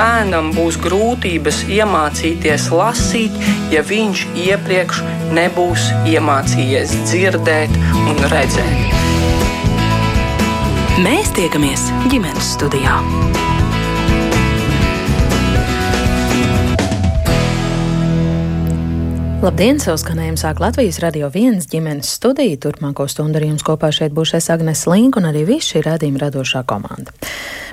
bērnam būs grūtības iemācīties lasīt, ja viņš iepriekš nebūs iemācījies dzirdēt un redzēt. Mēs tiekamies ģimenes studijā. Labdien! Savu skanējumu sāk Latvijas radio viens ģimenes studija. Turpmāko stundu ar jums kopā šeit būs es Agnes Link un arī viss šī redzījuma radošā komanda.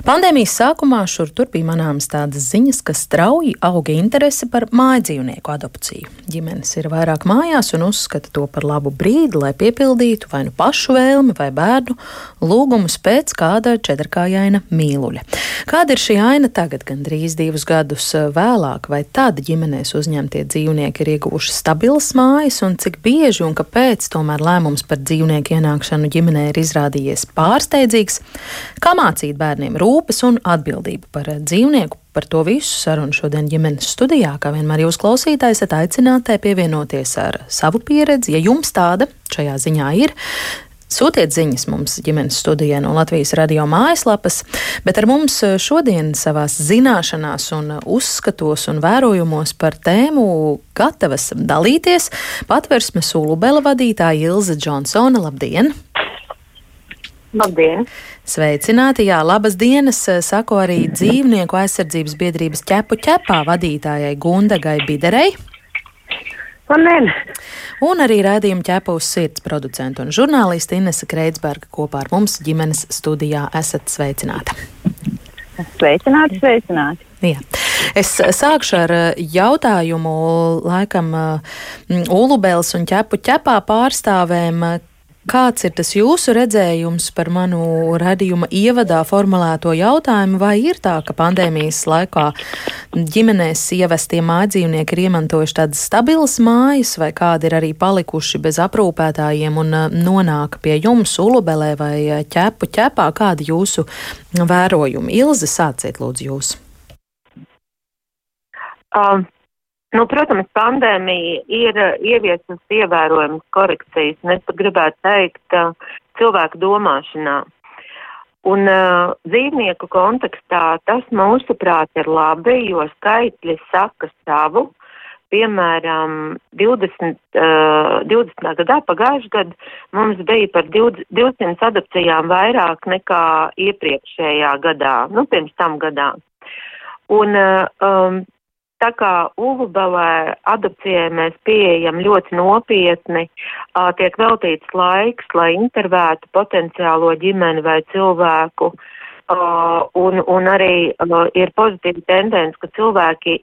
Pandēmijas sākumā šur tur bija manāmas tādas ziņas, ka strauji auga interese par mājdzīvnieku adopciju. Ģimenes ir vairāk mājās un uzskata to par labu brīdi, lai piepildītu vai nu pašu vēlmi vai bērnu lūgumus pēc kāda četrkājaina mīluļa. Kāda ir šī aina tagad, gandrīz divus gadus vēlāk, vai tad ģimenēs uzņemtie dzīvnieki ir ieguvuši stabilas mājas un cik bieži un kāpēc tomēr lēmums par dzīvnieku ienākšanu ģimenē ir izrādījies pārsteidzīgs, kā mācīt bērniem rūpes un atbildību par dzīvnieku. Par to visu sarunu šodien ģimenes studijā, kā vienmēr jūs klausītājs, esat aicināti pievienoties ar savu pieredzi, ja jums tāda šajā ziņā ir. Sūtiet ziņas mums ģimenes studijā no Latvijas radio mājaslapas, bet ar mums šodien savās zināšanās un uzskatos un vērojumos par tēmu gatavas dalīties patversmes ulubela vadītāja Ilze Džonsona. Labdien! Labdien! Sveicināti! Jā, labas dienas! Saku arī dzīvnieku aizsardzības biedrības ķepu ķepā vadītājai Gundagai Biderei. Labdien! Un arī rādījuma ķepa uz sirds producentu un žurnālisti Inese Kreitsberga kopā ar mums ģimenes studijā esat sveicināta. Sveicināti, sveicināti! Jā. Es sākšu ar jautājumu laikam Ulubēls un ķepu ķepā pārstāvēm, Kāds ir tas jūsu redzējums par manu radījuma ievadā formulēto jautājumu, vai ir tā, ka pandēmijas laikā ģimenēs ievestie mājdzīvnieki ir iemantojuši tādas stabilas mājas, vai kādi ir arī palikuši bez aprūpētājiem un uh, nonāk pie jums ulubelē vai uh, ķepu ķepā? Kādi jūsu vērojumi? Ilze, sāciet lūdzu jūs. Um. Nu, protams, pandēmija ir uh, ieviesusi ievērojamas korekcijas, un es pat gribētu teikt, cilvēku domāšanā. Un uh, dzīvnieku kontekstā tas, mūsuprāt, ir labi, jo skaitļi saka savu. Piemēram, 20, uh, 20. gadā, pagājušajā gadā, mums bija par 20, 200 adopcijām vairāk nekā iepriekšējā gadā, nu, pirms tam gadā. Un uh, um, Tā kā Ulubelē adopcijai mēs pieejam ļoti nopietni, tiek veltīts laiks, lai intervētu potenciālo ģimeni vai cilvēku. Un, un arī ir pozitīva tendence, ka cilvēki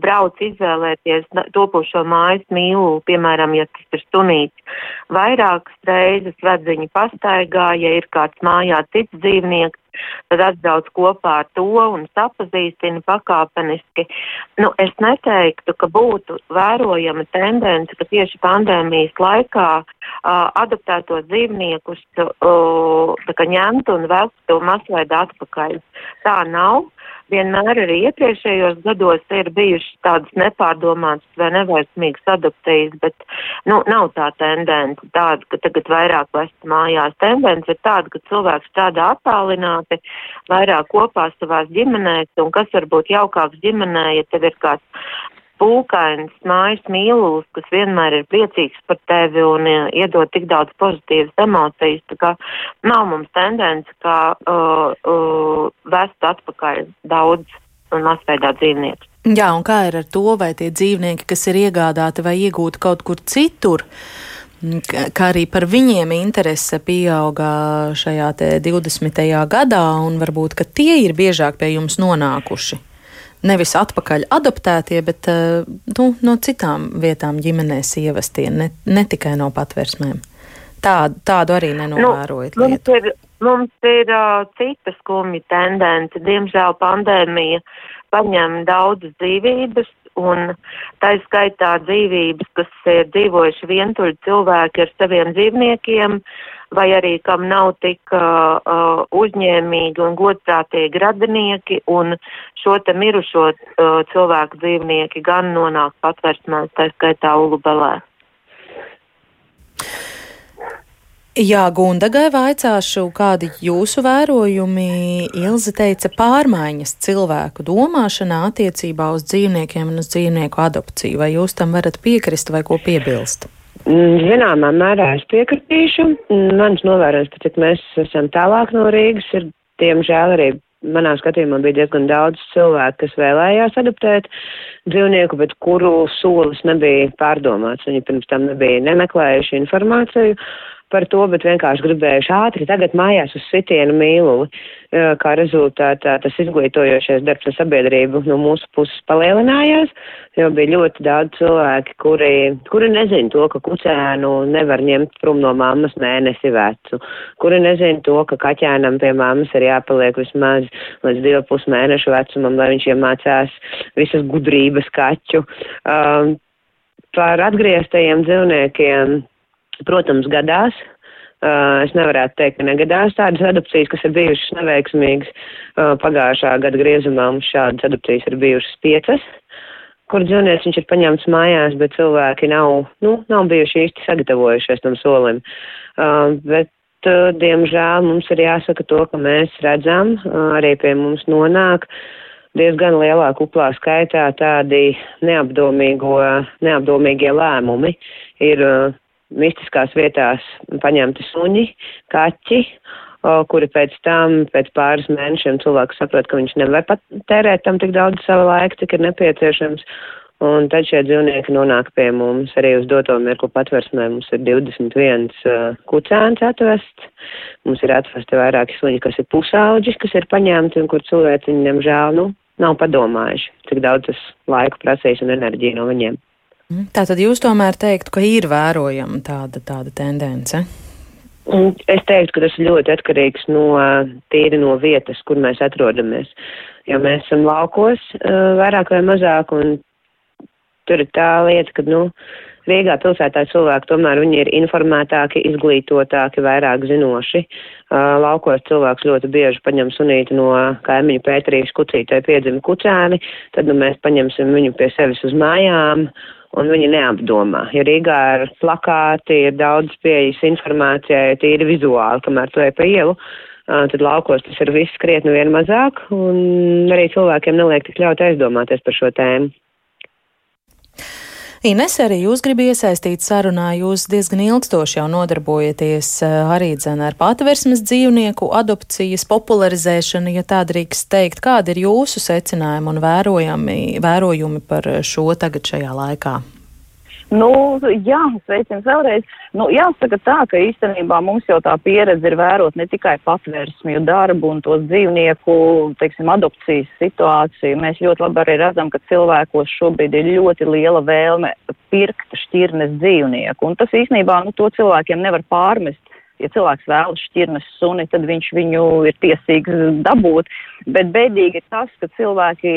brauc izvēlēties topošo mājas mīlu, piemēram, ja tas ir sunīts, vairākas reizes ved viņu pastaigā, ja ir kāds mājā cits dzīvnieks, tad atbrauc kopā ar to un sapazīstina pakāpeniski. Nu, es neteiktu, ka būtu vērojama tendence, ka tieši pandēmijas laikā uh, adaptētos dzīvniekus uh, ņemtu un vestu masveidā atpakaļ. Tā nav vienmēr arī iepriekšējos gados ir bijušas tādas nepārdomātas vai nevairsmīgas adopcijas, bet, nu, nav tā tendence tāda, ka tagad vairāk vest mājās. Tendence ir tāda, ka cilvēks strādā attālināti, vairāk kopā savās ģimenēs, un kas varbūt jaukāks ģimenē, ja tev ir kāds pūkains mājas mīlulis, kas vienmēr ir priecīgs par tevi un iedod tik daudz pozitīvas emocijas, tā kā nav mums tendence, kā uh, uh, vest atpakaļ daudz un masveidā dzīvnieku. Jā, un kā ir ar to, vai tie dzīvnieki, kas ir iegādāti vai iegūti kaut kur citur, kā arī par viņiem interese pieauga šajā 20. gadā, un varbūt, ka tie ir biežāk pie jums nonākuši? Nevis atpakaļ adoptētie, bet eh, nu, no citām vietām ģimenēs ievestie, ne, ne tikai no patversmēm. Tādu, tādu arī nenovērojat. Nu, mums ir, mums ir uh, cita skumja tendence. Diemžēl pandēmija paņem daudzas dzīvības, un tā skaitā dzīvības, kas ir dzīvojuši vientuļi cilvēki ar saviem dzīvniekiem, uh, vai arī kam nav tik uh, uh, uzņēmīgi un godprātīgi radinieki, un šo te mirušo uh, cilvēku dzīvnieki gan nonāk patversmēs, tā skaitā Ulubelē. Jā, Gundagai vaicāšu, kādi jūsu vērojumi Ilze teica pārmaiņas cilvēku domāšanā attiecībā uz dzīvniekiem un uz dzīvnieku adopciju. Vai jūs tam varat piekrist vai ko piebilst? Mm, zināmā mērā es piekritīšu. Mm, mans novērojums, cik mēs esam tālāk no Rīgas, ir diemžēl arī manā skatījumā bija diezgan daudz cilvēku, kas vēlējās adoptēt dzīvnieku, bet kuru solis nebija pārdomāts. Viņi pirms tam nebija nemeklējuši informāciju par to, bet vienkārši gribējuši ātri tagad mājās uz sitienu mīluli. Kā rezultātā tas izglītojošais darbs ar sabiedrību no mūsu puses palielinājās, jo bija ļoti daudz cilvēki, kuri, kuri nezin to, ka kucēnu nevar ņemt prom no mammas mēnesi vecu, kuri nezin to, ka kaķēnam pie mammas ir jāpaliek vismaz līdz divu pus mēnešu vecumam, lai viņš iemācās visas gudrības kaķu. Um, par atgrieztajiem dzīvniekiem Protams, gadās. Uh, es nevarētu teikt, ka negadās tādas adopcijas, kas ir bijušas neveiksmīgas. Uh, pagājušā gada griezumā mums šādas adopcijas ir bijušas piecas, kur dzīvnieks viņš ir paņemts mājās, bet cilvēki nav, nu, nav bijuši īsti sagatavojušies tam solim. Uh, bet, diemžēl, mums ir jāsaka to, ka mēs redzam, arī pie mums nonāk diezgan lielā kuplā skaitā tādi neapdomīgie lēmumi. Ir mistiskās vietās paņemti suņi, kaķi, kuri pēc tam, pēc pāris mēnešiem cilvēks saprot, ka viņš nevar pat tērēt tam tik daudz sava laika, cik ir nepieciešams. Un tad šie dzīvnieki nonāk pie mums arī uz doto mirklu patversmē. Mums ir 21 uh, kucēns atvests, mums ir atvesti vairāki suņi, kas ir pusauģi, kas ir paņemti un kur cilvēki, viņi, nemžēl, nu, nav padomājuši, cik daudz tas laika prasīs un enerģiju no viņiem. Mhm. Tātad jūs tomēr teiktu, ka ir vērojama tāda, tāda tendence? Es teiktu, ka tas ļoti atkarīgs no tīri no vietas, kur mēs atrodamies. Jo mēs esam laukos vairāk vai mazāk, un tur ir tā lieta, ka, nu, Rīgā pilsētā cilvēki tomēr viņi ir informētāki, izglītotāki, vairāk zinoši. Uh, laukos cilvēks ļoti bieži paņem sunīti no kaimiņu pētrīs kucītē piedzima kucēni, tad nu, mēs paņemsim viņu pie sevis uz mājām un viņi neapdomā. Ja Rīgā ir plakāti, ir daudz pieejas informācijai, tīri vizuāli, kamēr tu ej pa ielu, tad laukos tas ir viss krietni vien mazāk, un arī cilvēkiem neliek tik ļaut aizdomāties par šo tēmu. Ines, arī jūs gribat iesaistīt sarunā, jūs diezgan ilgstoši jau nodarbojaties arī dzen ar patversmes dzīvnieku adopcijas popularizēšanu, ja tā drīkst teikt. Kādi ir jūsu secinājumi un vērojami, vērojumi par šo tagad šajā laikā? Nu, jā, sveicams vēlreiz. Nu, jāsaka tā, ka īstenībā mums jau tā pieredze ir vērot ne tikai patvērsmju darbu un tos dzīvnieku, teiksim, adopcijas situāciju. Mēs ļoti labi arī redzam, ka cilvēkos šobrīd ir ļoti liela vēlme pirkt šķirnes dzīvnieku. Un tas īstenībā, nu, to cilvēkiem nevar pārmest ja cilvēks vēlas šķirnes suni, tad viņš viņu ir tiesīgs dabūt. Bet bēdīgi ir tas, ka cilvēki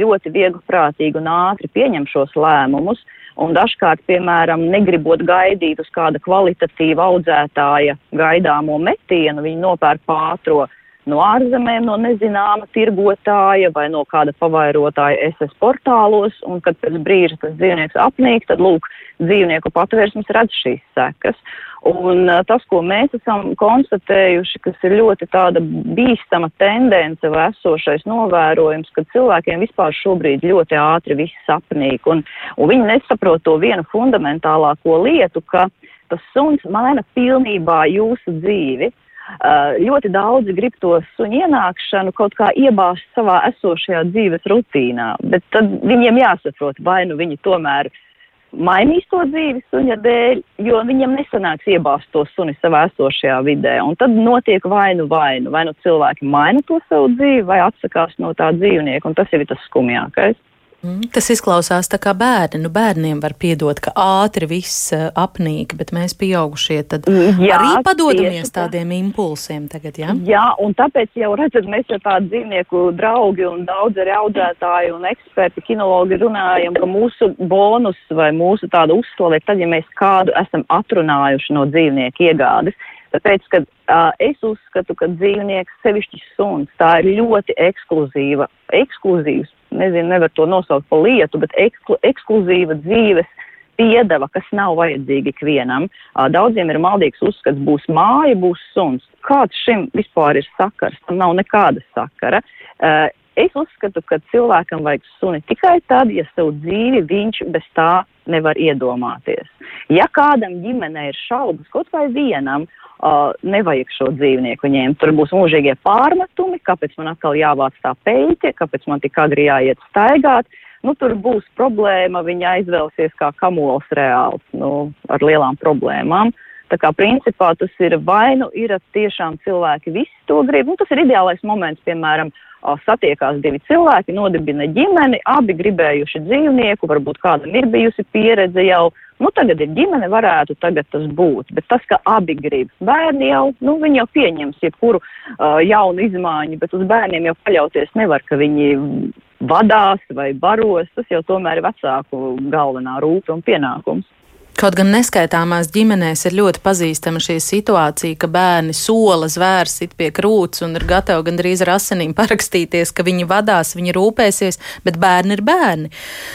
ļoti viegli prātīgi un ātri pieņem šos lēmumus. Uh, Un dažkārt, piemēram, negribot gaidīt uz kāda kvalitatīva audzētāja gaidāmo metienu, viņi nopērk pātro no ārzemēm, no nezināma tirgotāja vai no kāda pavairotāja SS portālos, un kad pēc brīža tas dzīvnieks apnīk, tad lūk, dzīvnieku patvērsmes redz šīs sekas. Un tas, ko mēs esam konstatējuši, kas ir ļoti tāda bīstama tendence vai esošais novērojums, ka cilvēkiem vispār šobrīd ļoti ātri viss sapnīk, un, un viņi nesaprot to vienu fundamentālāko lietu, ka tas suns maina pilnībā jūsu dzīvi. Ļoti daudzi grib to suņu ienākšanu kaut kā iebāzt savā esošajā dzīves rutīnā, bet tad viņiem jāsaprot, vai nu viņi tomēr mainīs to dzīvi suņa dēļ, jo viņam nesanāks iebāzt to suni savā esošajā vidē. Un tad notiek vainu vainu. Vai nu cilvēki maina to savu dzīvi, vai atsakās no tā dzīvnieka, un tas jau ir tas skumjākais. Mm, tas izklausās tā kā bērni. Nu, bērniem var piedot, ka ātri viss uh, apnīk, bet mēs pieaugušie tad mm, jā, arī padodamies tā. tādiem impulsiem tagad, jā? Jā, un tāpēc jau redzat, mēs ar tādu dzīvnieku draugi un daudz arī audzētāji un eksperti, kinologi runājam, ka mūsu bonus vai mūsu tāda uzslave ir tad, ja mēs kādu esam atrunājuši no dzīvnieku iegādes. Tāpēc, ka uh, es uzskatu, ka dzīvnieks, sevišķi suns, tā ir ļoti ekskluzīva, ekskluzīvs, nezinu, nevar to nosaukt par lietu, bet eksklu, ekskluzīva dzīves piedeva, kas nav vajadzīga ikvienam. Daudziem ir maldīgs uzskats, būs māja, būs suns. Kāds šim vispār ir sakars? Tam nav nekāda sakara. Es uzskatu, ka cilvēkam vajag suni tikai tad, ja savu dzīvi viņš bez tā nevar iedomāties. Ja kādam ģimenē ir šaubas, kaut vai vienam, uh, nevajag šo dzīvnieku ņemt. Tur būs mūžīgie pārmetumi, kāpēc man atkal jāvāc tā peļķe, kāpēc man tik agri jāiet staigāt nu, tur būs problēma, viņa aizvēlsies kā kamols reāls, nu, ar lielām problēmām. Tā kā principā tas ir vai nu ir tiešām cilvēki visi to grib, nu, tas ir ideālais moments, piemēram, satiekās divi cilvēki, nodibina ģimeni, abi gribējuši dzīvnieku, varbūt kādam ir bijusi pieredze jau, nu tagad ir ģimene, varētu tagad tas būt. Bet tas, ka abi grib, bērni jau, nu viņi jau pieņems jebkuru uh, jaunu izmaiņu, bet uz bērniem jau paļauties nevar, ka viņi vadās vai baros, tas jau tomēr ir vecāku galvenā rūpe un pienākums. Kaut gan neskaitāmās ģimenēs ir ļoti pazīstama šī situācija, ka bērni sola zvērs sit pie krūts un ir gatavi gandrīz ar asinīm parakstīties, ka viņi vadās, viņi rūpēsies, bet bērni ir bērni.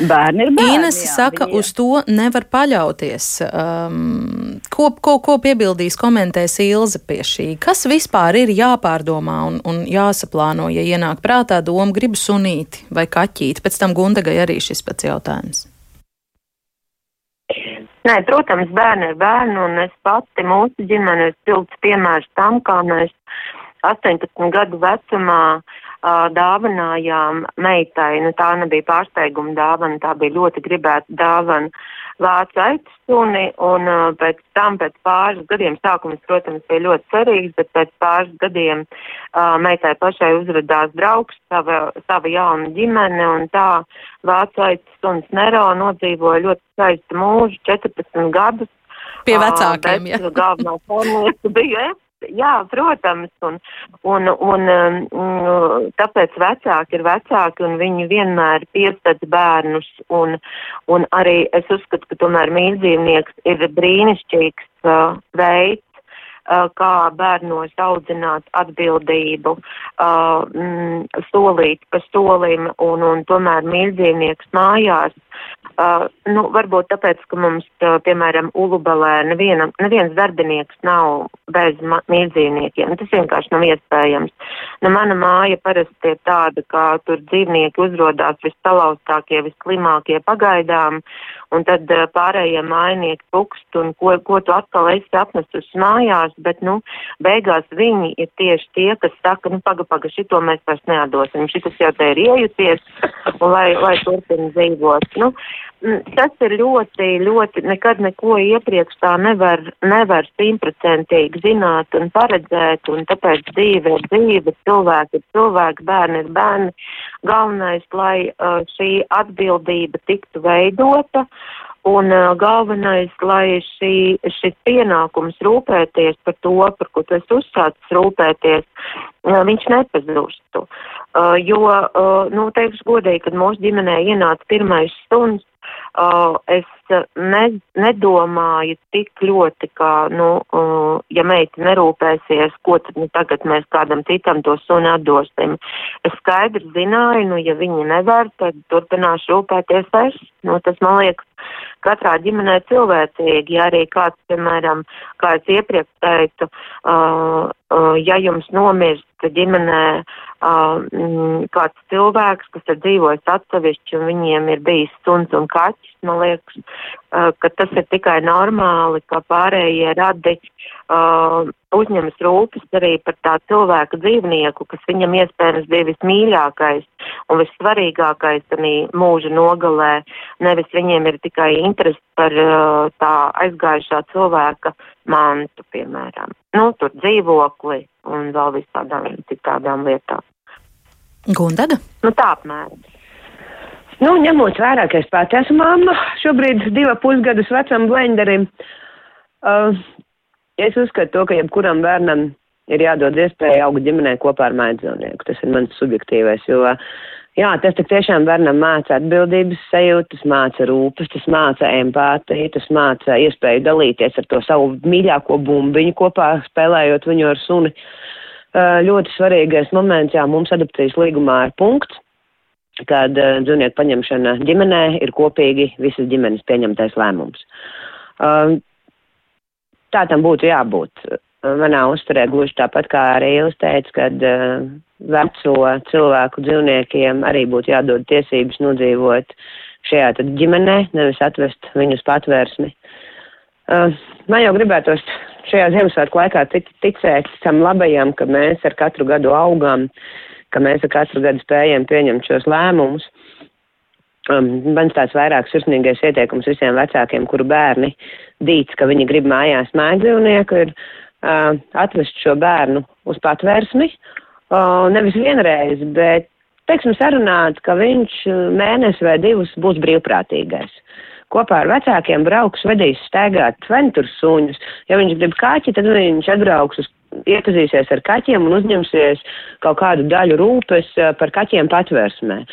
Bērni ir bērni. Ines jā, saka, jā. uz to nevar paļauties. Um, ko, ko, ko piebildīs, komentēs Ilze pie šī? Kas vispār ir jāpārdomā un, un jāsaplāno, ja ienāk prātā doma gribu sunīti vai kaķīti? Pēc tam Gundagai arī šis pats jautājums. Nē, protams, bērni ir bērni, un es pati mūsu ģimene ir pilns piemērs tam, kā mēs 18 gadu vecumā uh, dāvinājām meitai, nu tā nebija pārsteiguma dāvana, tā bija ļoti gribēta dāvana vācu aizsuni, un uh, pēc tam, pēc pāris gadiem, sākums, protams, bija ļoti cerīgs, bet pēc pāris gadiem uh, meitai pašai uzradās draugs, sava, sava jauna ģimene, un tā vācu aizsuns Nero nodzīvoja ļoti skaistu mūžu, 14 gadus. Pie vecākiem, uh, ja. Galvenā formulēta bija jā, protams, un, un, un um, tāpēc vecāki ir vecāki un viņi vienmēr piesac bērnus, un, un arī es uzskatu, ka tomēr mīldzīvnieks ir brīnišķīgs uh, veids, uh, kā bērnos audzināt atbildību, uh, mm, solīt pa solim, un, un tomēr mīldzīvnieks mājās Uh, nu, varbūt tāpēc, ka mums, uh, piemēram, Ulubelē neviena, neviens darbinieks nav bez mīldzīvniekiem. Tas vienkārši nav iespējams. Nu, mana māja parasti ir tāda, ka tur dzīvnieki uzrodās vissalauztākie, visslimākie pagaidām, un tad uh, pārējie mājnieki pukst, un ko, ko tu atkal esi apnestus mājās, bet, nu, beigās viņi ir tieši tie, kas saka, nu, paga, paga, šito mēs vairs neatdosim, šitas jau te ir iejuties, un lai, lai turpina dzīvot. Nu, Mm, tas ir ļoti, ļoti, nekad neko iepriekš tā nevar, nevar simtprocentīgi zināt un paredzēt, un tāpēc dzīve ir dzīve, cilvēki ir cilvēki, bērni ir bērni. Galvenais, lai uh, šī atbildība tiktu veidota, un uh, galvenais, lai šī, šis pienākums rūpēties par to, par ko tu esi uzsācis rūpēties, uh, viņš nepazustu. Uh, jo, uh, nu, teikšu godīgi, kad mūsu ģimenē ienāca pirmais stundas, uh, es ne, nedomāju tik ļoti, ka, nu, uh, ja meita nerūpēsies, ko tad nu, tagad mēs kādam citam to suni atdosim. Es skaidri zināju, nu, ja viņi nevar, tad turpināšu rūpēties es. Nu, tas man liekas katrā ģimenē cilvēcīgi, ja arī kāds, piemēram, kā es iepriekš teicu, uh, uh, ja jums nomirst ģimenē uh, kāds cilvēks, kas ir dzīvojis atsevišķi un viņiem ir bijis suns un kaķis, man liekas, ka tas ir tikai normāli, ka pārējie radi uh, uzņemas rūpes arī par tā cilvēka dzīvnieku, kas viņam iespējams bija vismīļākais un vissvarīgākais arī mūža nogalē. Nevis viņiem ir tikai interesi par uh, tā aizgājušā cilvēka mantu, piemēram. Nu, tur dzīvokli un vēl visādām citādām lietām. Gundaga? Nu, tā apmēram. Nu, ņemot vērā, ka es pati esmu mamma, šobrīd divu pusgadus vecam blenderim, uh, es uzskatu to, ka jebkuram bērnam ir jādod iespēja augt ģimenē kopā ar mājdzīvnieku. Tas ir mans subjektīvais, jo, jā, tas tik tiešām bērnam māca atbildības sajūtu, tas māca rūpes, tas māca empātiju, tas māca iespēju dalīties ar to savu mīļāko bumbiņu kopā spēlējot viņu ar suni. Uh, ļoti svarīgais moments, jā, mums adopcijas līgumā ir punkts, kad uh, dzīvnieku paņemšana ģimenē ir kopīgi visas ģimenes pieņemtais lēmums. Uh, tā tam būtu jābūt. Manā uzturē gluži tāpat kā arī Ilis teica, kad uh, veco cilvēku dzīvniekiem arī būtu jādod tiesības nodzīvot šajā tad ģimenē, nevis atvest viņus patvērsni. Uh, man jau gribētos šajā Ziemassvētku laikā ticēt tam labajam, ka mēs ar katru gadu augam, ka mēs katru gadu spējam pieņemt šos lēmumus. Um, mans tāds vairāk sirsnīgais ieteikums visiem vecākiem, kuru bērni dīts, ka viņi grib mājās mājdzīvnieku, ir uh, atvest šo bērnu uz patvērsmi, uh, nevis vienreiz, bet, teiksim, sarunāt, ka viņš mēnesi vai divus būs brīvprātīgais. Kopā ar vecākiem brauks, vedīs staigāt, vai nu suņus. Ja viņš grib kaķi, tad viņš atbrauks uz iepazīsies ar kaķiem un uzņemsies kaut kādu daļu rūpes par kaķiem patvērsmē.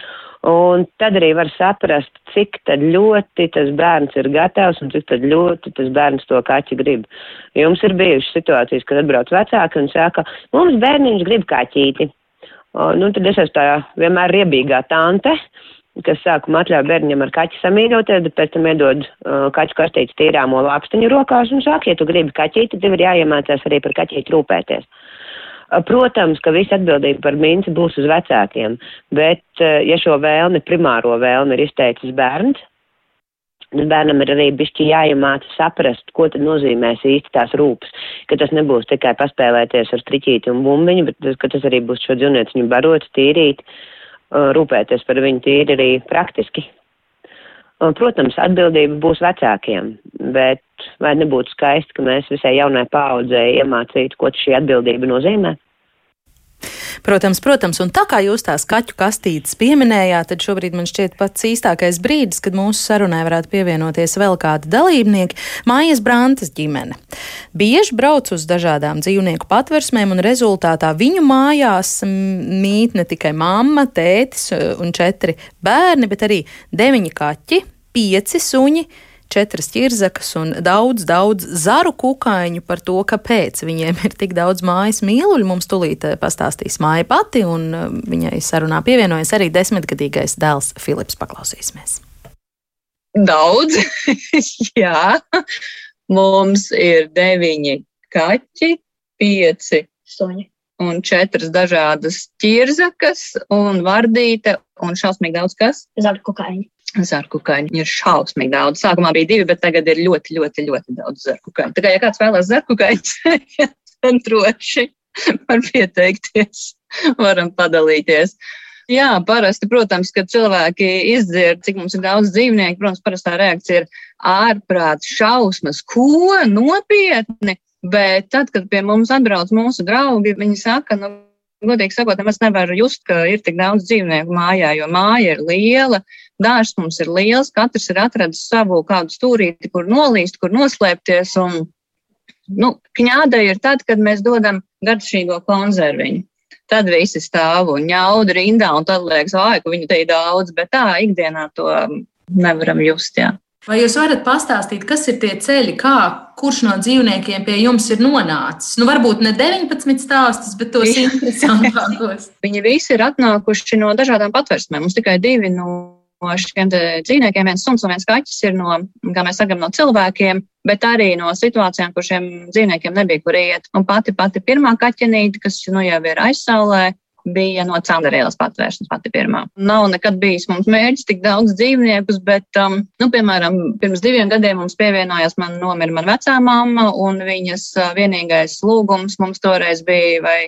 Un tad arī var saprast, cik ļoti tas bērns ir gatavs un cik ļoti tas bērns to kaķi grib. Jums ir bijušas situācijas, kad atbrauc vecāki un saka, mums bērniņš grib kaķīti. O, nu, tad es esmu tā vienmēr riebīgā tante, kas sākumā atļauj bērnam ar kaķi samīļoties, bet pēc tam iedod uh, kaķu kastītes tīrāmo lāpstiņu rokās un saka, ja tu gribi kaķīti, tev ir jāiemācās arī par kaķīti rūpēties. Protams, ka visa atbildība par minci būs uz vecākiem, bet, ja šo vēlmi, primāro vēlmi ir izteicis bērns, tad bērnam ir arī bišķi jāiemāca saprast, ko tad nozīmēs īsti tās rūpes, ka tas nebūs tikai paspēlēties ar triķīti un bumbiņu, bet ka tas arī būs šo dzīvnieciņu barot, tīrīt, rūpēties par viņu tīri arī praktiski. Protams, atbildība būs vecākiem, bet vai nebūtu skaisti, ka mēs visai jaunai paaudzei iemācītu, ko šī atbildība nozīmē? Protams, protams, un tā kā jūs tās kaķu kastītes pieminējāt, tad šobrīd man šķiet pats īstākais brīdis, kad mūsu sarunai varētu pievienoties vēl kādi dalībnieki - Mājas Brantas ģimene. Bieži brauc uz dažādām dzīvnieku patversmēm, un rezultātā viņu mājās mīt ne tikai mamma, tētis e, un četri bērni, bet arī deviņi kaķi, pieci suņi četras ķirzakas un daudz, daudz zaru kukaiņu par to, kāpēc viņiem ir tik daudz mājas mīluļu. Mums tulīt eh, pastāstīs māja pati, un eh, viņai sarunā pievienojas arī desmitgadīgais dēls Filips. Paklausīsimies! Daudz, jā. Mums ir deviņi kaķi, pieci suņi un četras dažādas ķirzakas un vardīte un šausmīgi daudz kas. Zaru kukaiņu. Zarkukaņi ir šausmīgi daudz. Sākumā bija divi, bet tagad ir ļoti, ļoti, ļoti daudz zarkukaņu. Tā kā, ja kāds vēlās zarkukaņus, tad droši var pieteikties, varam padalīties. Jā, parasti, protams, kad cilvēki izdzird, cik mums ir daudz dzīvnieku, protams, parastā reakcija ir ārprāt, šausmas, ko nopietni. Bet tad, kad pie mums atbrauc mūsu draugi, viņi saka, nu, godīgi sakot, nemaz nevaru just, ka ir tik daudz dzīvnieku mājā, jo māja ir liela, dārzs mums ir liels, katrs ir atradis savu kādu stūrīti, kur nolīst, kur noslēpties. Un, nu, kņāda ir tad, kad mēs dodam garšīgo konzerviņu. Tad visi stāv un ņauda rindā, un tad liekas, ah, ka viņu te ir daudz, bet tā ikdienā to nevaram just. Jā. Vai jūs varat pastāstīt, kas ir tie ceļi, kā kurš no dzīvniekiem pie jums ir nonācis? Nu, varbūt ne 19 stāstus, bet tos interesantākos. Viņi visi ir atnākuši no dažādām patversmēm. Mums tikai divi no šiem dzīvniekiem, viens suns un viens kaķis ir no, kā mēs sakam, no cilvēkiem, bet arī no situācijām, kur šiem dzīvniekiem nebija kur iet. Un pati, pati pirmā kaķenīte, kas nu jau ir aizsaulē, bija no Candarēlas patvēršanas pati pirmā. Nav nekad bijis mums mērķis tik daudz dzīvniekus, bet, um, nu, piemēram, pirms diviem gadiem mums pievienojās man nomira man vecā mamma, un viņas uh, vienīgais lūgums mums toreiz bija, vai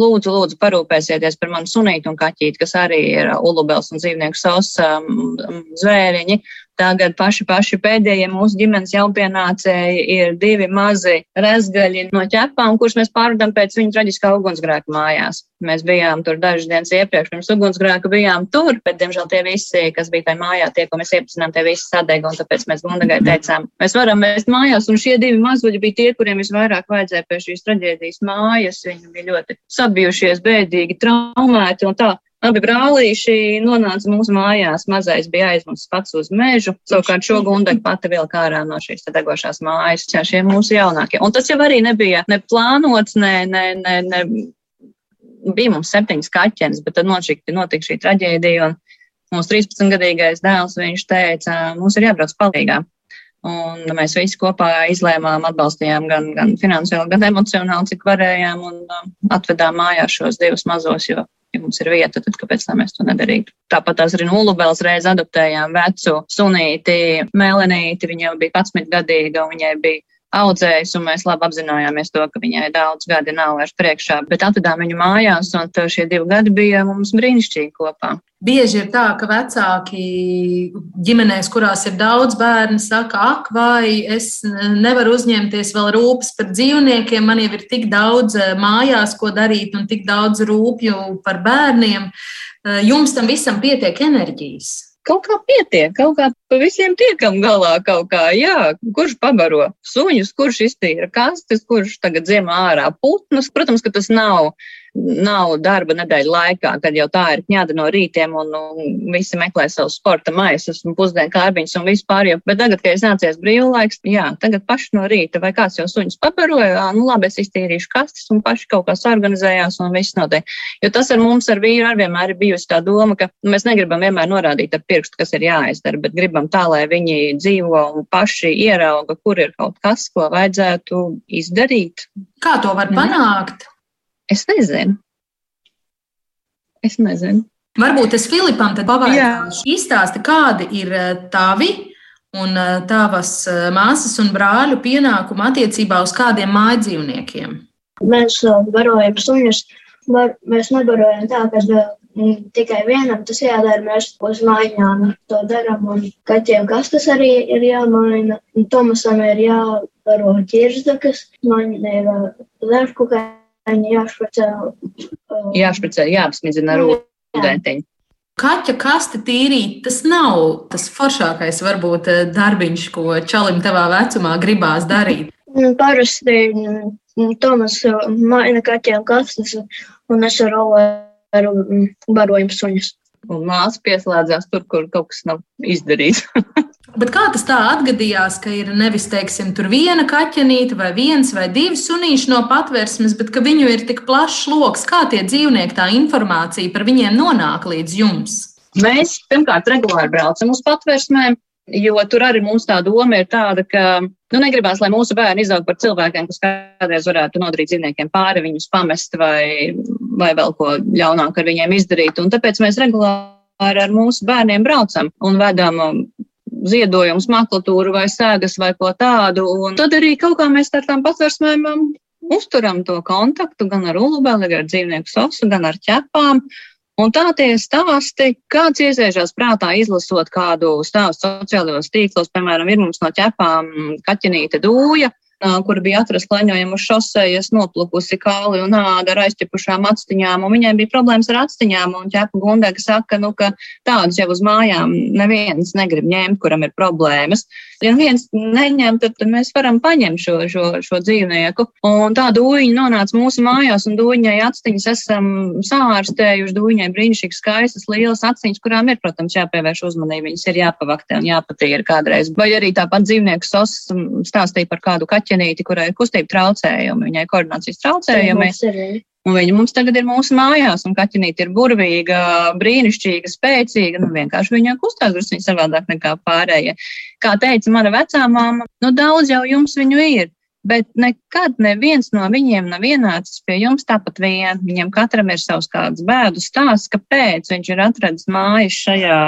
lūdzu, lūdzu, parūpēsieties par manu sunītu un kaķīti, kas arī ir ulubels un dzīvnieku savs um, zvēriņi. Tagad paši, paši pēdējie mūsu ģimenes jaunpienācēji ir divi mazi rezgaļi no ķepām, kurus mēs pārvedam pēc viņa traģiskā ugunsgrēka mājās. Mēs bijām tur dažas dienas iepriekš, pirms ugunsgrēka bijām tur, bet, diemžēl, tie visi, kas bija tajā mājā, tie, ko mēs iepazinām, tie visi sadega, un tāpēc mēs Gundagai teicām, mēs varam vēst mājās, un šie divi mazuļi bija tie, kuriem visvairāk vajadzēja pie šīs traģēdijas mājas. Viņi bija ļoti sabijušies, bēdīgi, traumēti un tā. Abi brālīši nonāca mūsu mājās. Mazais bija aizmusis pats uz mežu. Savukārt šo gundaļu pati vēl kārā no šīs degošās mājas. Šie mūsu jaunākie. Un tas jau arī nebija ne plānots, ne, ne, ne, ne bija mums septiņas kaķenes, bet tad notika, notika šī traģēdija. Mūsu 13-gadīgais dēls, teica, mums ir jābrauc palīgā. Un mēs visi kopā izlēmām, atbalstījām gan, gan finansiāli, gan emocionāli, cik varējām, un uh, atvedām mājās šos divus mazos, jo, ja mums ir vieta, tad kāpēc mēs to nedarītu? Tāpat tās arī Nulubels reiz adoptējām vecu sunīti, Melenīti, viņa jau bija 11 gadīga, un viņai bija audzējis, un mēs labi apzinājāmies to, ka viņai daudz gadi nav vairs priekšā, bet atvedām viņu mājās, un šie divi gadi bija mums brīnišķīgi kopā. Bieži ir tā, ka vecāki ģimenēs, kurās ir daudz bērnu, saka, ak, vai es nevaru uzņemties vēl rūpes par dzīvniekiem, man jau ir tik daudz eh, mājās, ko darīt, un tik daudz rūpju par bērniem. Eh, jums tam visam pietiek enerģijas kaut kā pietiek, kaut kā pa visiem tiekam galā kaut kā, jā, kurš pabaro suņus, kurš iztīra kastes, kurš tagad ziemā ārā putnus. Protams, ka tas nav nav darba nedēļa laikā, kad jau tā ir ņēda no rītiem un nu, visi meklē savus sporta maisus un pusdienu kārbiņus un vispār. Jo, bet tagad, kad ir nācies brīvlaiks, jā, tagad paši no rīta vai kāds jau suņus pabaroja, nu labi, es iztīrīšu kastes un paši kaut kā sarganizējās un viss notiek. Jo tas ar mums ar vīru arī vienmēr ir bijusi tā doma, ka nu, mēs negribam vienmēr norādīt ar pirkstu, kas ir jāizdara, bet gribam tā, lai viņi dzīvo un paši ierauga, kur ir kaut kas, ko vajadzētu izdarīt. Kā to var panākt? Es nezinu. Es nezinu. Varbūt es Filipam tad pavaicāšu. Izstāsti, kādi ir eh, tavi un eh, tavas eh, māsas un brāļu pienākumi attiecībā uz kādiem mājdzīvniekiem? Mēs barojam suņus. Var, mēs nebarojam tā, ka tikai vienam tas jādara. Mēs uz mājām to darām. Un kaķiem kastes arī ir jāmaina. Tomasam ir jābaro ķirzdakas, man ir lērkukai jāšpricē. Uh, jāšpricē, jāapsmidzina ar ūdentiņu. Kaķa kaste tīrīt, tas nav tas foršākais, varbūt, eh, darbiņš, ko čalim tavā vecumā gribās darīt. Nu, parasti mm, Tomas uh, maina kaķiem kastes, un es ar Oleru mm, barojumu suņus. Un māsa pieslēdzās tur, kur kaut kas nav izdarīts. Bet kā tas tā atgadījās, ka ir nevis, teiksim, viena kaķenīte vai viens vai divi sunīši no patvērsmes, bet ka viņu ir tik plašs lokus, kā tie dzīvnieki, tā informācija par viņiem nonāk līdz jums? Mēs pirmkārt regulāri braucam uz patvērsmēm, jo tur arī mums tā doma ir tāda, ka nu, negribās, lai mūsu bērni izaug par cilvēkiem, kas kādreiz varētu nodarīt dzīvniekiem pāri, viņus pamest vai, vai vēl ko ļaunāk ar viņiem izdarīt. Un tāpēc mēs regulāri ar mūsu bērniem braucam un vedam ziedojumus, maklatūru vai sēgas vai ko tādu. Un tad arī kaut kā mēs ar tām patversmēm um, uzturam to kontaktu gan ar ulubeli, gan ar dzīvnieku sosu, gan ar ķepām. Un tā tie stāsti, kāds iesēžās prātā izlasot kādu stāstu sociālajos tīklos, piemēram, ir mums no ķepām kaķenīte dūja, kur bija atrasta klaņojuma uz šosejas, noplukusi kauli un āda ar aizķepušām atstiņām, un viņai bija problēmas ar atstiņām, un ķepa gundēka saka, nu, ka tādas jau uz mājām neviens negrib ņemt, kuram ir problēmas. Ja viens neņem, tad, tad mēs varam paņemt šo, šo, šo dzīvnieku. Un tā dūņa nonāca mūsu mājās, un dūņai atstiņas esam sārstējuši. Dūņai brīnišķīgi skaistas, lielas atstiņas, kurām ir, protams, jāpievērš uzmanība. Viņas ir jāpavaktē un jāpatīra kādreiz. Vai arī tāpat dzīvnieku sos stāstīja par kādu kaķenīti, kurai ir kustība traucējumi, viņai koordinācijas traucējumi. Un viņa mums tagad ir mūsu mājās, un kaķenīte ir burvīga, brīnišķīga, spēcīga. Nu, vienkārši viņa kustās drusku savādāk nekā pārējie. Kā teica mana vecā māma, nu daudz jau jums viņu ir. Bet nekad neviens no viņiem nav ienācis pie jums tāpat vien. Viņam katram ir savs kāds bēdu stāsts, kāpēc viņš ir atradis mājas šajā,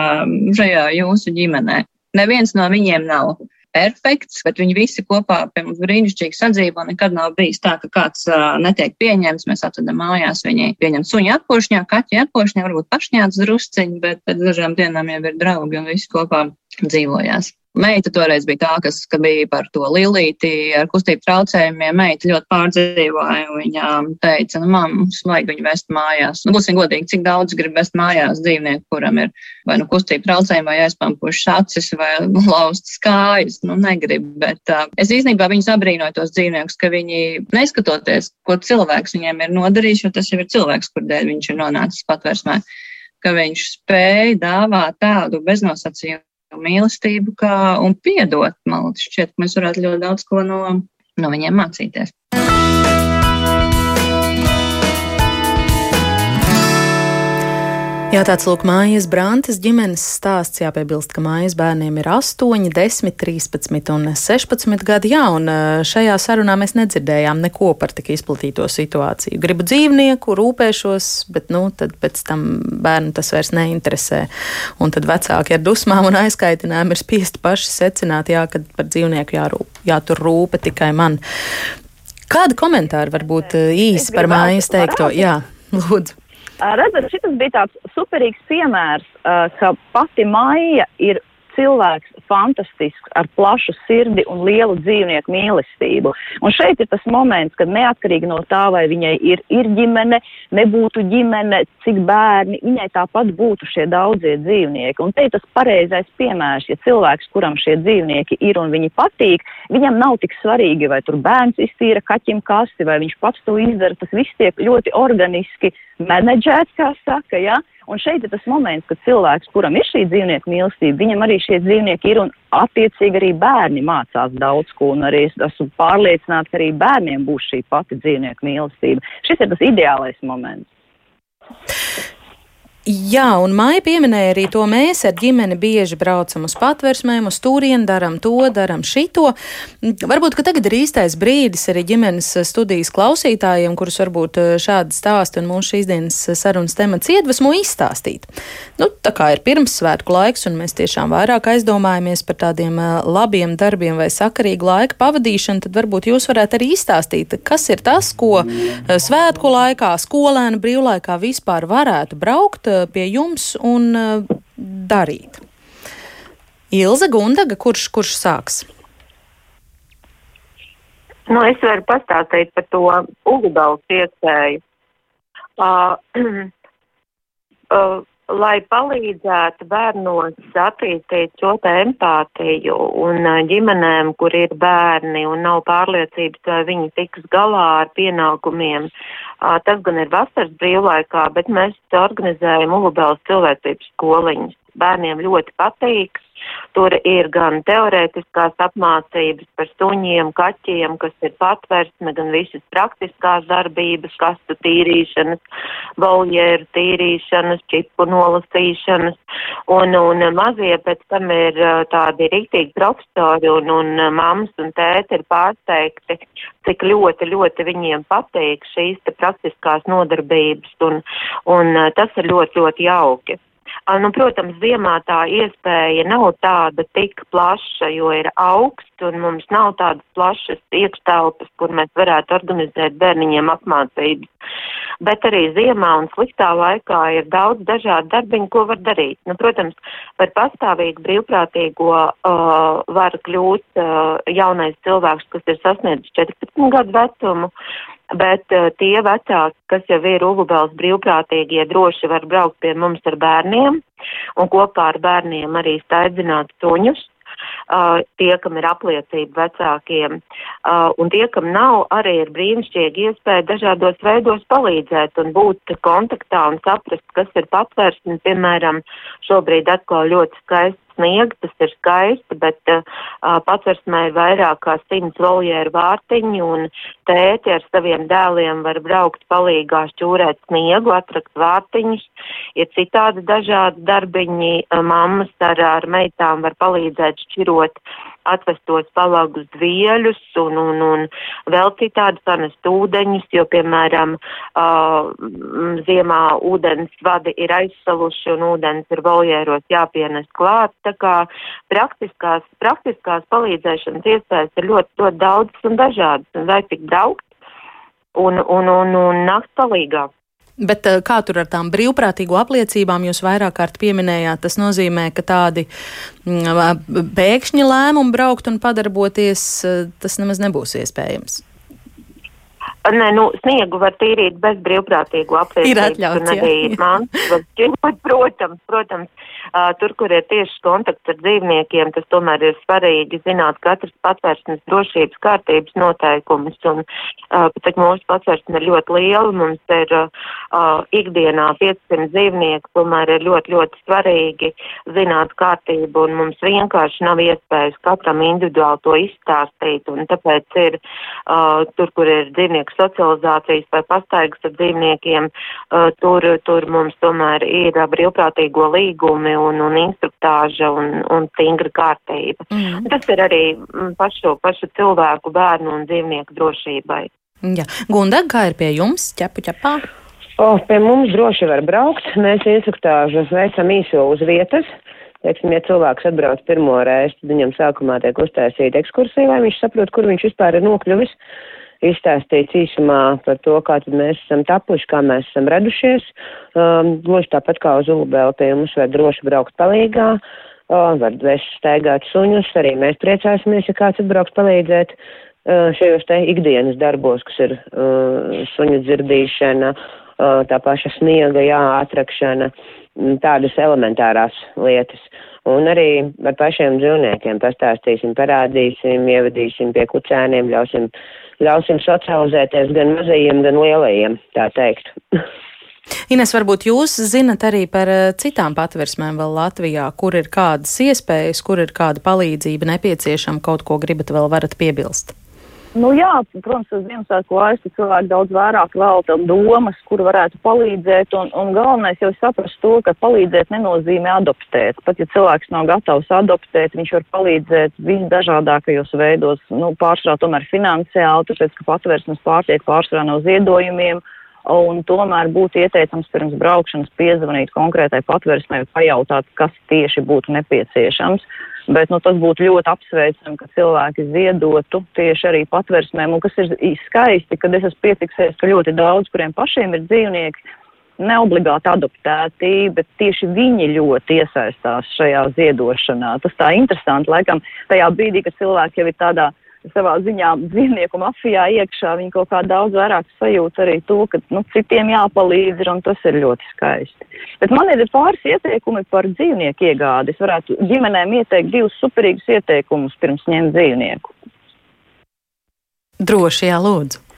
šajā jūsu ģimenē. Neviens no viņiem nav perfekts, bet viņi visi kopā pie mums brīnišķīgi sadzīvo. Nekad nav bijis tā, ka kāds uh, netiek pieņemts. Mēs atvedam mājās, viņi pieņem suņu atkošņā, kaķi atkošņā, varbūt pašņāts drusciņi, bet pēc dažām dienām jau ir draugi un visi kopā dzīvojās. Meita toreiz bija tā, kas bija par to lilīti ar kustību traucējumiem. Meita ļoti pārdzīvoja. Viņa teica, nu, man, mums vajag viņu vest mājās. Nu, būsim godīgi, cik daudz grib vest mājās dzīvnieku, kuram ir vai nu kustību traucējumi, vai aizpampušas acis, vai laustas kājas. Nu, negrib, bet uh, es īstenībā viņus abrīnoju tos dzīvniekus, ka viņi, neskatoties, ko cilvēks viņiem ir nodarījis, jo tas jau ir cilvēks, kur dēļ viņš ir nonācis patversmē, ka viņš spēja dāvāt tādu beznosacījumu mīlestību kā, un piedot. Man šķiet, ka mēs varētu ļoti daudz ko no, no viņiem mācīties. Jā, tāds lūk, mājas Brantas ģimenes stāsts. Jāpiebilst, ka mājas bērniem ir 8, 10, 13 un 16 gadi. Jā, un šajā sarunā mēs nedzirdējām neko par tik izplatīto situāciju. Gribu dzīvnieku, rūpēšos, bet, nu, pēc tam bērnu tas vairs neinteresē. Un tad vecāki ar dusmām un aizkaitinājumu ir spiesti paši secināt, jā, ka par dzīvnieku jārūp, jātur rūpe tikai man. Kādi komentāri var būt īsi par mājas teikto? Jā, lūdzu. Redzat, šis bija tāds superīgs piemērs, ka pati Maija ir cilvēks fantastisks, ar plašu sirdi un lielu dzīvnieku mīlestību. Un šeit ir tas moments, kad neatkarīgi no tā, vai viņai ir, ir ģimene, nebūtu ģimene, cik bērni, viņai tāpat būtu šie daudzie dzīvnieki. Un te ir tas pareizais piemērs, ja cilvēks, kuram šie dzīvnieki ir un viņi patīk, viņam nav tik svarīgi, vai tur bērns iztīra kaķim kasti, vai viņš pats to izdara, tas viss tiek ļoti organiski menedžēts, kā saka, ja? Un šeit ir tas moments, kad cilvēks, kuram ir šī dzīvnieku mīlestība, viņam arī šie dzīvnieki ir un attiecīgi arī bērni mācās daudz ko. Un arī es esmu pārliecināta, ka arī bērniem būs šī pati dzīvnieku mīlestība. Šis ir tas ideālais moments. Jā, un Maija pieminēja arī to, mēs ar ģimeni bieži braucam uz patversmēm, uz turieni, darām to, darām šito. Varbūt, ka tagad ir īstais brīdis arī ģimenes studijas klausītājiem, kurus varbūt eh, šādi stāsti un mūsu šīs dienas sarunas temats iedvesmo izstāstīt. Nu, tā kā ir pirmssvētku laiks, un mēs tiešām vairāk aizdomājamies par tādiem eh, labiem darbiem vai sakarīgu laika pavadīšanu, tad varbūt jūs varētu arī izstāstīt, kas ir tas, ko eh, svētku laikā, skolēnu brīvlaikā vispār varētu braukt pie jums un eh, darīt? Ilza Gundaga, kurš, kurš sāks? Nu, es varu pastāstīt par to Ugudaus iespēju. Uh, uh, lai palīdzētu bērnos attīstīt šo empātiju un ģimenēm, kur ir bērni un nav pārliecības, vai viņi tiks galā ar pienākumiem, Tas gan ir vasaras brīvlaikā, bet mēs organizējam Ulubēlas cilvēcības skoliņas. Bērniem ļoti patīk. Tur ir gan teorētiskās apmācības par suņiem, kaķiem, kas ir patversme, gan visas praktiskās darbības, kastu tīrīšanas, boljeru tīrīšanas, čipu nolasīšanas. Un, un mazie pēc tam ir tādi rītīgi profesori un, un mammas un tēti ir pārsteigti, cik ļoti, ļoti viņiem patīk šīs praktiskās nodarbības. Un, un tas ir ļoti, ļoti jauki. Nu, protams, ziemā tā iespēja nav tāda tik plaša, jo ir augsts un mums nav tādas plašas iekštelpas, kur mēs varētu organizēt bērniņiem apmācības. Bet arī ziemā un sliktā laikā ir daudz dažādu darbiņu, ko var darīt. Nu, protams, par pastāvīgu brīvprātīgo uh, var kļūt uh, jaunais cilvēks, kas ir sasniedzis 14 gadu vecumu, bet uh, tie vecāki, kas jau ir Ulubēls brīvprātīgie, droši var braukt pie mums ar bērniem un kopā ar bērniem arī staidzināt suņus. Tie, kam ir apliecība vecākiem, un tie, kam nav, arī ir brīnišķīgi iespēja dažādos veidos palīdzēt un būt kontaktā un saprast, kas ir patvērsni. Piemēram, šobrīd atkal ļoti skaisti sniega, tas ir skaisti, bet uh, patversmē ir vairāk kā simts voljēru vārtiņu, un tēti ar saviem dēliem var braukt palīgā šķūrēt sniegu, atrakt vārtiņus. Ir citādi dažādi darbiņi, mammas ar, ar meitām var palīdzēt šķirot atvestos palagus dvieļus un, un, un vēl citādi sanest ūdeņus, jo, piemēram, uh, ziemā ūdens vadi ir aizsaluši un ūdens ir voljēros jāpienes klāt. Tā kā praktiskās, praktiskās palīdzēšanas iespējas ir ļoti, ļoti daudz un dažādas, un vai tik braukt un, un, un, un nakt palīgāk. Bet eh, kā tur ar tām brīvprātīgo apliecībām jūs vairāk kārt pieminējāt, tas nozīmē, ka tādi mm, pēkšņi lēmumi braukt un padarboties, eh, tas nemaz nebūs iespējams. Nē, nu, sniegu var tīrīt bez brīvprātīgu apliecību. Ir atļauts, mantas var ķirot, protams, protams, uh, tur, kur ir tieši kontakts ar dzīvniekiem, tas tomēr ir svarīgi zināt katras patvērsnes drošības kārtības noteikumus, un, uh, cik mūsu patvērsne ir ļoti liela, mums ir uh, ikdienā 500 dzīvnieku, tomēr ir ļoti, ļoti svarīgi zināt kārtību, un mums vienkārši nav iespējas katram individuāli to izstāstīt, un tāpēc ir uh, tur, kur ir dzīvnieku socializācijas vai pastaigas ar dzīvniekiem, uh, tur, tur mums tomēr ir brīvprātīgo līgumi un, un instruktāža un, un stingra kārtība. Mm. Tas ir arī mm, pašu, pašu cilvēku, bērnu un dzīvnieku drošībai. Jā. Gunda, kā ir pie jums, ķepu ķepā? O, pie mums droši var braukt. Mēs instruktāžu veicam īso uz vietas. Teiksim, ja cilvēks atbrauc pirmo reizi, tad viņam sākumā tiek uztaisīta ekskursija, lai viņš saprot, kur viņš vispār ir nokļuvis. Izstāstīts īsumā par to, kā mēs esam tapuši, kā mēs esam radušies. Um, gluži tāpat kā uz Ulubēlu pie mums var droši braukt palīgā. Uh, var vest staigāt suņus, arī mēs priecāsimies, ja kāds atbrauks palīdzēt uh, šajos te ikdienas darbos, kas ir uh, suņu dzirdīšana, uh, tā paša sniega, jā, atrakšana. Uh, Mm, tādas elementārās lietas. Un arī ar pašiem dzīvniekiem pastāstīsim, parādīsim, ievadīsim pie kucēniem, ļausim, ļausim socializēties gan mazajiem, gan lielajiem, tā teikt. Ines, varbūt jūs zinat arī par eh, citām patversmēm vēl Latvijā, kur ir kādas iespējas, kur ir kāda palīdzība nepieciešama, kaut ko gribat vēl varat piebilst? Nu, jā, protams, uz Ziemassvētku laiku cilvēki daudz vairāk velta domas, kur varētu palīdzēt, un, un galvenais jau saprast to, ka palīdzēt nenozīmē adoptēt. Pat ja cilvēks nav gatavs adoptēt, viņš var palīdzēt visdažādākajos veidos, nu, pārsvarā tomēr finansiāli, tāpēc, ka patvērsmes pārtiek pārsvarā no ziedojumiem, un tomēr būtu ieteicams pirms braukšanas piezvanīt konkrētai patvērsmei, pajautāt, kas tieši būtu nepieciešams. Bet nu, tas būtu ļoti apsveicami, ka cilvēki ziedotu tieši arī patversmēm, un kas ir skaisti, kad es esmu piefiksējis, ka ļoti daudz, kuriem pašiem ir dzīvnieki, neobligāti adoptēti, bet tieši viņi ļoti iesaistās šajā ziedošanā. Tas tā interesanti, laikam, tajā brīdī, kad cilvēki jau ir tādā savā ziņā dzīvnieku mafijā iekšā, viņi kaut kā daudz vairāk sajūt arī to, ka nu, citiem jāpalīdz un tas ir ļoti skaisti. Bet man ir pāris ieteikumi par dzīvnieku iegādi. Es varētu ģimenēm ieteikt divus superīgus ieteikumus pirms ņemt dzīvnieku. Droši, jā, lūdzu.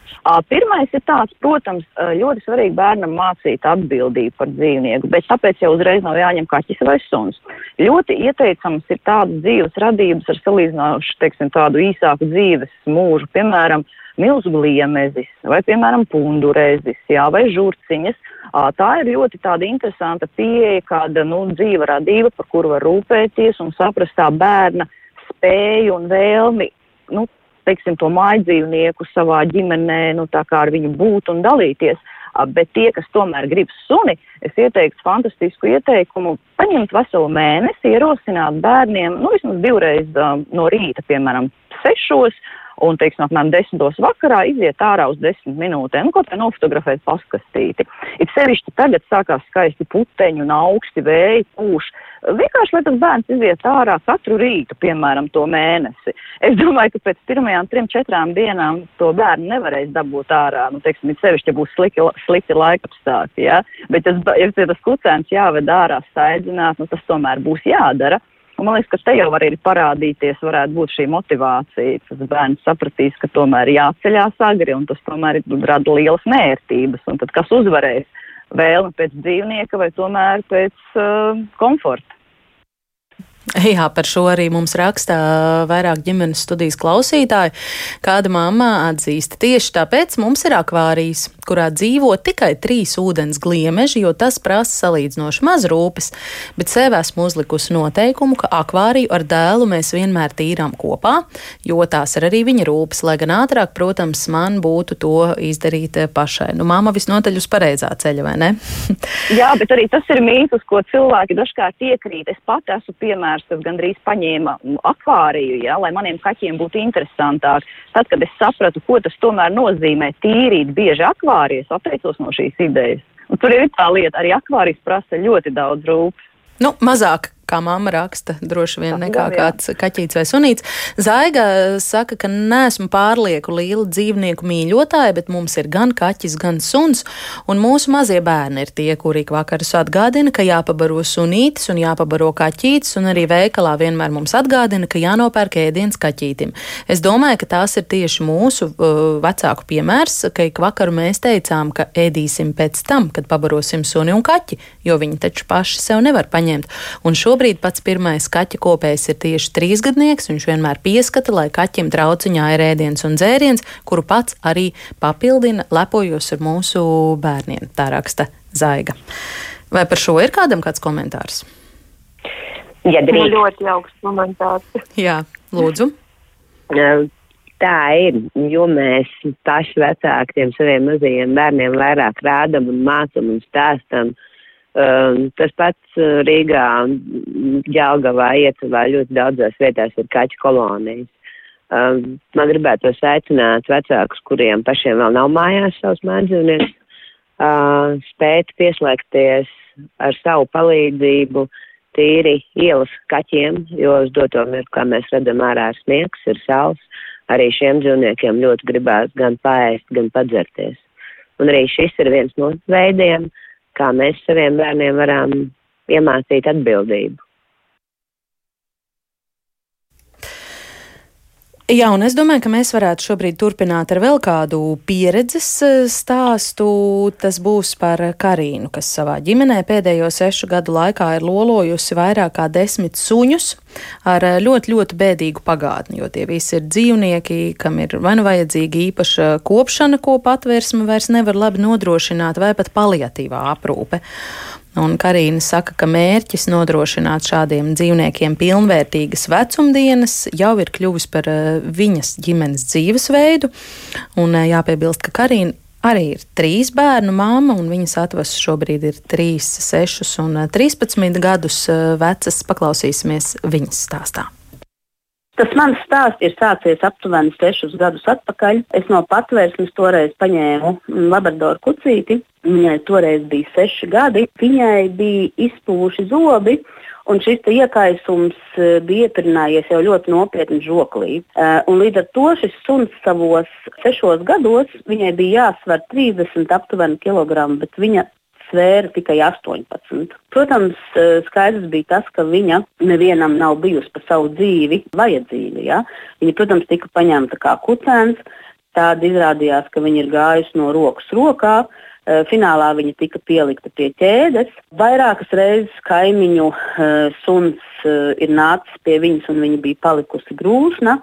Pirmais ir tāds, protams, ļoti svarīgi bērnam mācīt atbildību par dzīvnieku, bet tāpēc jau uzreiz nav jāņem kaķis vai suns. Ļoti ieteicams ir tādas dzīves radības ar salīdzinoši, teiksim, tādu īsāku dzīves mūžu, piemēram, milzu liemezis vai, piemēram, pundurezis, jā, vai žurciņas. Tā ir ļoti tāda interesanta pieeja, kāda, nu, dzīva radība, par kuru var rūpēties un saprast tā bērna spēju un vēlmi, nu, teiksim, to mājdzīvnieku savā ģimenē, nu, tā kā ar viņu būt un dalīties. Bet tie, kas tomēr grib suni, es ieteiktu fantastisku ieteikumu paņemt veselu mēnesi, ierosināt bērniem, nu, vismaz divreiz uh, no rīta, piemēram, sešos, un, teiksim, apmēram desmitos vakarā iziet ārā uz desmit minūtēm, kaut kā nofotografēt paskastīti. It sevišķi tagad sākās skaisti puteņi un augsti vēji pūš. Vienkārši, lai tas bērns iziet ārā katru rītu, piemēram, to mēnesi. Es domāju, ka pēc pirmajām trim, četrām dienām to bērnu nevarēs dabūt ārā. Nu, teiksim, it sevišķi, ja būs slikti, slikti laikapstākļi, ja? Bet, tas, ja tas kucēns jāved ārā staigzināt, nu, tas tomēr būs jādara. Un man liekas, ka te jau var arī parādīties, varētu būt šī motivācija. Tas bērns sapratīs, ka tomēr jāceļās agri un tas tomēr rada lielas nērtības. Un tad kas uzvarēs? Vēlme pēc dzīvnieka vai tomēr pēc uh, komforta? Jā, par šo arī mums rakstā vairāk ģimenes studijas klausītāji. Kāda mamma atzīst, tieši tāpēc mums ir akvārijas, kurā dzīvo tikai trīs ūdens gliemeži, jo tas prasa salīdzinoši maz rūpes, bet sev esmu uzlikusi noteikumu, ka akvāriju ar dēlu mēs vienmēr tīrām kopā, jo tās ir arī viņa rūpes, lai gan ātrāk, protams, man būtu to izdarīt pašai. Nu, mamma visnotaļ uz pareizā ceļa, vai ne? Jā, bet arī tas ir mītus, ko cilvēki dažkārt iekrīt. Es pat esmu piemērs, kas gandrīz paņēma akvāriju, ja, lai maniem kaķiem būtu interesantāk. Tad, kad es sapratu, ko tas tomēr nozīmē tīrīt bieži akvārijas, atteicos no šīs idejas. Un tur ir tā lieta, arī akvārijas prasa ļoti daudz rūpes. Nu, mazāk kā mamma raksta, droši vien nekā kāds kaķītis vai sunīts. Zaiga saka, ka neesmu pārlieku liela dzīvnieku mīļotāja, bet mums ir gan kaķis, gan suns, un mūsu mazie bērni ir tie, kuri ik vakarus atgādina, ka jāpabaro sunītis un jāpabaro kaķītis, un arī veikalā vienmēr mums atgādina, ka jānopērk ēdiens kaķītim. Es domāju, ka tās ir tieši mūsu uh, vecāku piemērs, ka ik vakaru mēs teicām, ka ēdīsim pēc tam, kad pabarosim suni un kaķi, jo viņi taču paši sev nevar paņemt. Un šobrīd šobrīd pats pirmais kaķa kopējs ir tieši trīsgadnieks. Viņš vienmēr pieskata, lai kaķim trauciņā ir ēdiens un dzēriens, kuru pats arī papildina, lepojos ar mūsu bērniem. Tā raksta Zaiga. Vai par šo ir kādam kāds komentārs? Ja drīkst. ļoti jauks komentārs. Jā, lūdzu. Tā ir, jo mēs paši vecāki tiem saviem mazajiem bērniem vairāk rādam un mācam un stāstam. Um, tas pats Rīgā, Ģelgavā, Iecavā ļoti daudzās vietās ir kaķu kolonijas. Um, man gribētos aicināt vecākus, kuriem pašiem vēl nav mājās savus mājdzīvniekus, uh, spēt pieslēgties ar savu palīdzību tīri ielas kaķiem, jo uz doto mirkli, kā mēs redzam, ārā ir sniegs, ir saules arī šiem dzīvniekiem ļoti gribās gan paēst, gan padzerties. Un arī šis ir viens no veidiem, kā mēs saviem bērniem varam iemācīt atbildību. Jā, un es domāju, ka mēs varētu šobrīd turpināt ar vēl kādu pieredzes eh, stāstu. Tas būs par Karīnu, kas savā ģimenē pēdējo sešu gadu laikā ir lolojusi vairāk kā desmit suņus ar eh, ļoti, ļoti bēdīgu pagātni, jo tie visi ir dzīvnieki, kam ir vai nu vajadzīga īpaša kopšana, ko patvērsme vairs nevar labi nodrošināt, vai pat paliatīvā aprūpe. Un Karina saka, ka mērķis nodrošināt šādiem dzīvniekiem pilnvērtīgas vecumdienas jau ir kļuvis par uh, viņas ģimenes dzīvesveidu. Un uh, jāpiebilst, ka Karina arī ir trīs bērnu māma, un viņas atvas šobrīd ir 3, 6 un 13 gadus vecas. Paklausīsimies viņas stāstā. Tas mans stāsts ir sācies aptuveni sešus gadus atpakaļ. Es no patvērsnes toreiz paņēmu labradoru kucīti. Viņai toreiz bija seši gadi. Viņai bija izpūši zobi. Un šis iekaisums eh, bija ieturinājies jau ļoti nopietni žoklī. Uh, līdz ar to šis suns savos sešos gados viņai bija jāsver 30 aptuveni kg, bet viņa svēra tikai 18. Protams, eh, skaidrs bija tas, ka viņa nevienam nav bijusi par savu dzīvi vajadzīga. Ja? Viņa, protams, tika paņemta kā kucēns. Tāda izrādījās, ka viņa ir gājusi no rokas rokā. Eh, finālā viņa tika pielikta pie ķēdes. Vairākas reizes kaimiņu uh, suns ir nācis pie viņas, un viņa bija palikusi grūsna.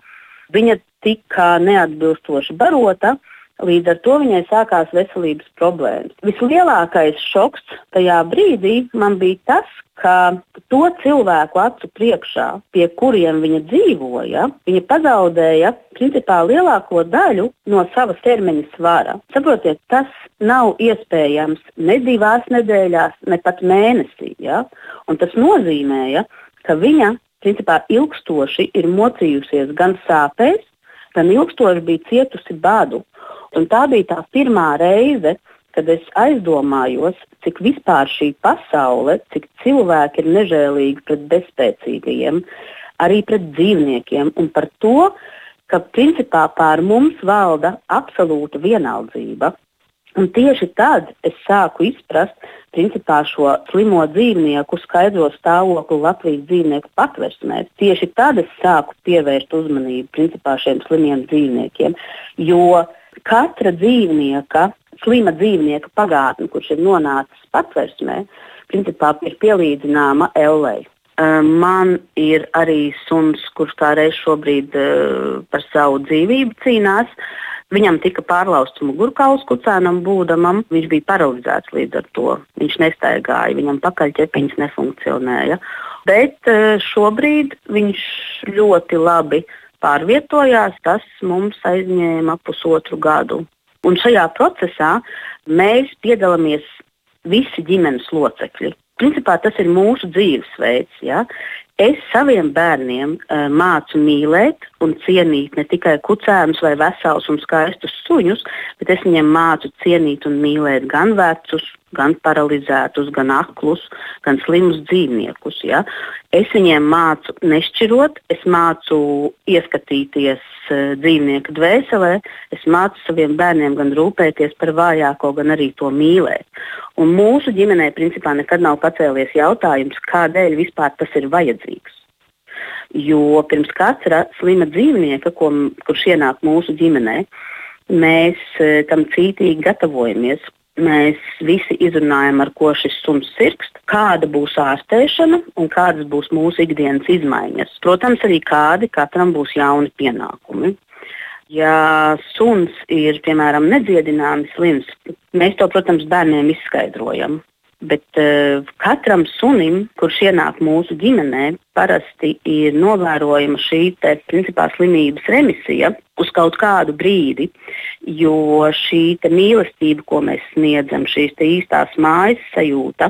Viņa tika neatbilstoši barota. Uh, Līdz ar to viņai sākās veselības problēmas. Vislielākais šoks tajā brīdī man bija tas, ka to cilvēku acu priekšā, pie kuriem viņa dzīvoja, viņa pazaudēja principā lielāko daļu no savas ķermeņa svara. Saprotiet, tas nav iespējams ne divās nedēļās, ne pat mēnesī. Ja? Un tas nozīmēja, ka viņa principā ilgstoši ir mocījusies gan sāpēs, gan ilgstoši bija cietusi badu. Un tā bija tā pirmā reize, kad es aizdomājos, cik vispār šī pasaule, cik cilvēki ir nežēlīgi pret bezspēcīgajiem, arī pret dzīvniekiem, un par to, ka principā pār mums valda absolūta vienaldzība. Un tieši tad es sāku izprast principā, šo slimo dzīvnieku skaidro stāvokli Latvijas dzīvnieku patversmē. Tieši tad es sāku pievērst uzmanību principā, šiem slimiem dzīvniekiem. Jo katra dzīvnieka, slima dzīvnieka pagātne, kurš ir nonācis patversmē, principā ir pielīdzināma ellei. Man ir arī suns, kurš kā reiz šobrīd par savu dzīvību cīnās. Viņam tika pārlausts mugurkauls kucēnam būdamam, viņš bija paralizēts līdz ar to. Viņš nestaigāja, viņam pakaļķepiņas nefunkcionēja. Bet šobrīd viņš ļoti labi pārvietojās, tas mums aizņēma pusotru gadu. Un šajā procesā mēs piedalāmies visi ģimenes locekļi. Principā tas ir mūsu dzīvesveids. Ja? Es saviem bērniem uh, mācu mīlēt un cienīt ne tikai kucēnus vai veselus un skaistus suņus, bet es viņiem mācu cienīt un mīlēt gan vecus, gan paralizētus, gan aklus, gan slimus dzīvniekus. Ja? Es viņiem mācu nešķirot, es mācu ieskatīties uh, dzīvnieku dvēselē, es mācu saviem bērniem gan rūpēties par vājāko, gan arī to mīlēt. Un mūsu ģimenē principā nekad nav pacēlies jautājums, kādēļ vispār tas ir vajadzīgs. Jo pirms katra slima dzīvnieka, ko, kurš ienāk mūsu ģimenē, mēs uh, tam cītīgi gatavojamies mēs visi izrunājam, ar ko šis suns sirgst, kāda būs ārstēšana un kādas būs mūsu ikdienas izmaiņas. Protams, arī kādi katram būs jauni pienākumi. Ja suns ir, piemēram, nedziedināmi slims, mēs to, protams, bērniem izskaidrojam. Bet uh, katram sunim, kurš ienāk mūsu ģimenē, parasti ir novērojama šī te, principā, slimības remisija uz kaut kādu brīdi, jo šī mīlestība, ko mēs sniedzam, šīs īstās mājas sajūta,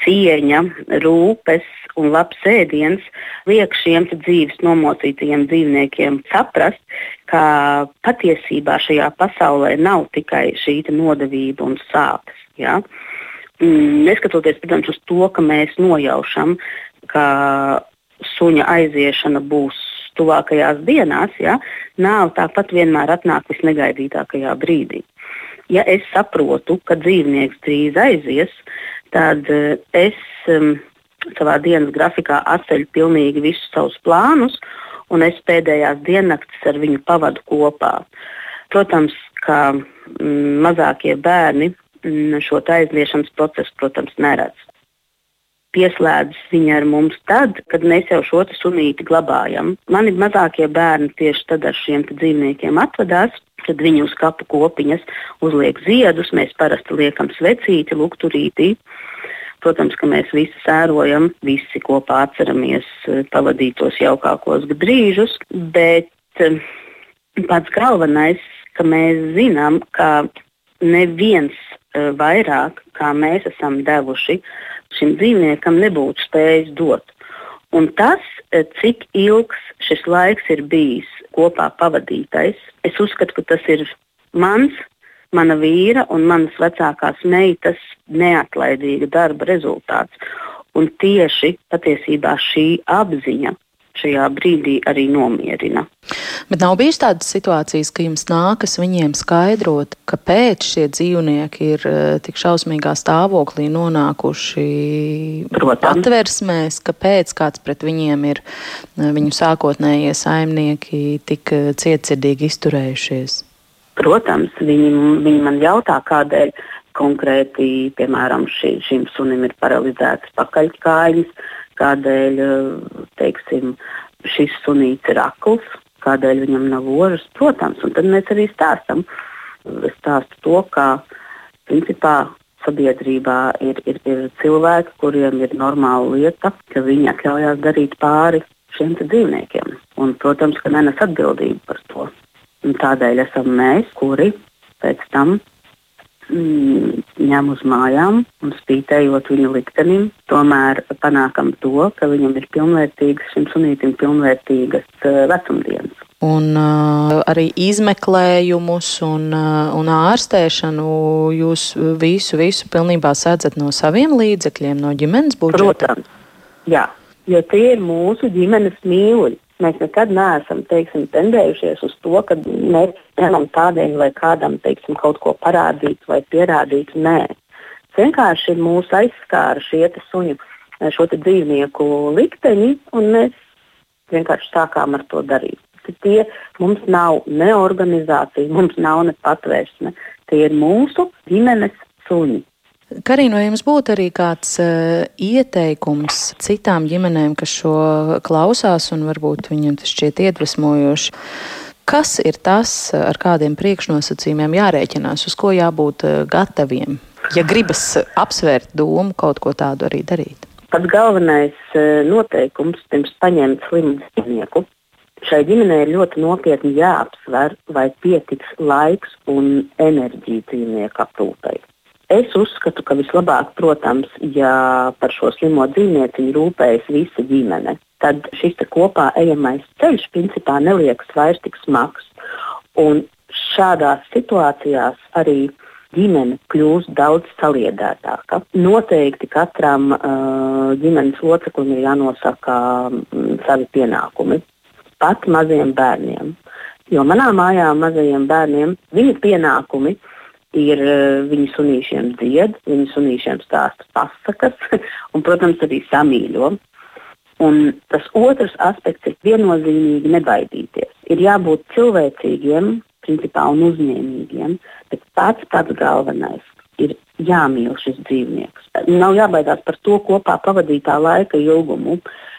cieņa, rūpes un labs ēdiens liek šiem dzīves nomocītajiem dzīvniekiem saprast, ka patiesībā šajā pasaulē nav tikai šī nodevība un sāpes. Ja? Mm, neskatoties, protams, uz to, ka mēs nojaušam, ka suņa aiziešana būs tuvākajās dienās, ja, nav tāpat vienmēr atnāk visnegaidītākajā brīdī. Ja es saprotu, ka dzīvnieks drīz aizies, tad uh, es um, savā dienas grafikā atceļu pilnīgi visus savus plānus, un es pēdējās diennaktis ar viņu pavadu kopā. Protams, ka mm, mazākie bērni šo aizliešanas procesu, protams, neredz. Pieslēdzas viņa ar mums tad, kad mēs jau šo sunīti glabājam. Mani mazākie bērni tieši tad ar šiem dzīvniekiem atvadās, kad viņi uz kapu kopiņas uzliek ziedus, mēs parasti liekam svecīti, lukturītī. Protams, ka mēs visi sērojam, visi kopā atceramies eh, pavadītos jaukākos brīžus, bet eh, pats galvenais, ka mēs zinām, ka neviens vairāk, kā mēs esam devuši šim dzīvniekam, nebūtu spējis dot. Un tas, eh, cik ilgs šis laiks ir bijis kopā pavadītais, es uzskatu, ka tas ir mans, mana vīra un manas vecākās meitas neatlaidīga darba rezultāts. Un tieši patiesībā šī apziņa šajā brīdī arī nomierina. Bet nav bijis tādas situācijas, ka jums nākas viņiem skaidrot, kāpēc šie dzīvnieki ir eh, tik šausmīgā stāvoklī nonākuši Protams. atversmēs, kāpēc kāds pret viņiem ir eh, viņu sākotnējie saimnieki tik eh, cietsirdīgi izturējušies? Protams, viņi, viņi man jautā, kādēļ konkrēti, piemēram, šī, šim sunim ir paralizētas pakaļkājas, kādēļ teiksim, šis sunīts ir akls, kādēļ viņam nav ožas. Protams, un tad mēs arī stāstam. Es stāstu to, ka principā sabiedrībā ir, ir, ir cilvēki, kuriem ir normāla lieta, ka viņi atļaujās darīt pāri šiem dzīvniekiem. Un, protams, ka nenes atbildību par to. Un tādēļ esam mēs, kuri pēc tam Mm, ņem uz mājām un spītējot viņa liktenim, tomēr panākam to, ka viņam ir pilnvērtīgas, šim sunītam pilnvērtīgas uh, vecumdienas. Un uh, arī izmeklējumus un, uh, un ārstēšanu jūs visu, visu pilnībā sēdzat no saviem līdzekļiem, no ģimenes budžeta? Protams, jā, jo tie ir mūsu ģimenes mīluļi. Mēs nekad neesam teiksim, tendējušies uz to, ka mēs ņemam tādiem vai kādam teiksim, kaut ko parādīt vai pierādīt. Nē, vienkārši mūs aizskāra šie suņu, šo dzīvnieku likteņi, un mēs vienkārši sākām ar to darīt. Tie mums nav ne organizācija, mums nav ne patvērsme. Tie ir mūsu ģimenes suņi. Karina, vai jums būtu arī kāds uh, ieteikums citām ģimenēm, kas šo klausās un varbūt viņiem tas šķiet iedvesmojoši? Kas ir tas, ar kādiem priekšnosacījumiem jārēķinās, uz ko jābūt uh, gataviem, ja gribas apsvērt domu kaut ko tādu arī darīt? Pats galvenais uh, noteikums pirms paņemt slimu dzīvnieku šai ģimenei ir ļoti nopietni jāapsver, vai pietiks laiks un enerģija dzīvnieku aprūpei. Es uzskatu, ka vislabāk, protams, ja par šo slimo dzīvnieciņu rūpējas visa ģimene, tad šis kopā ejamais ceļš principā neliekas vairs tik smags. Un šādās situācijās arī ģimene kļūst daudz saliedētāka. Noteikti katram uh, ģimenes loceklim ir jānosaka um, savi pienākumi, pat maziem bērniem. Jo manā mājā mazajiem bērniem viņu pienākumi ir ir uh, viņu sunīšiem dzied, viņu sunīšiem stāsta pasakas un, protams, arī samīļo. Un tas otrs aspekts ir viennozīmīgi nebaidīties. Ir jābūt cilvēcīgiem, principā un uzņēmīgiem, bet pats pats galvenais ir jāmīl šis dzīvnieks. Nav jābaidās par to kopā pavadītā laika ilgumu.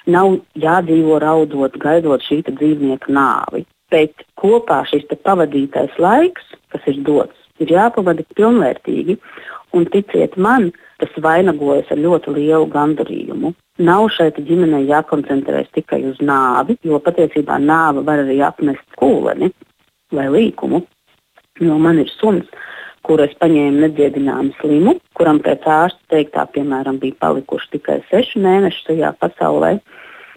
Nav jādzīvo raudot, gaidot šī dzīvnieka nāvi. Bet kopā šis pavadītais laiks, kas ir dots, ir jāpavada pilnvērtīgi. Un ticiet man, tas vainagojas ar ļoti lielu gandarījumu. Nav šeit ģimenei jākoncentrējas tikai uz nāvi, jo patiesībā nāve var arī apmest kūleni vai līkumu. Jo man ir suns, kuru es paņēmu nedziedināmu slimu, kuram pēc ārsta teiktā, piemēram, bija palikuši tikai seši mēneši šajā pasaulē.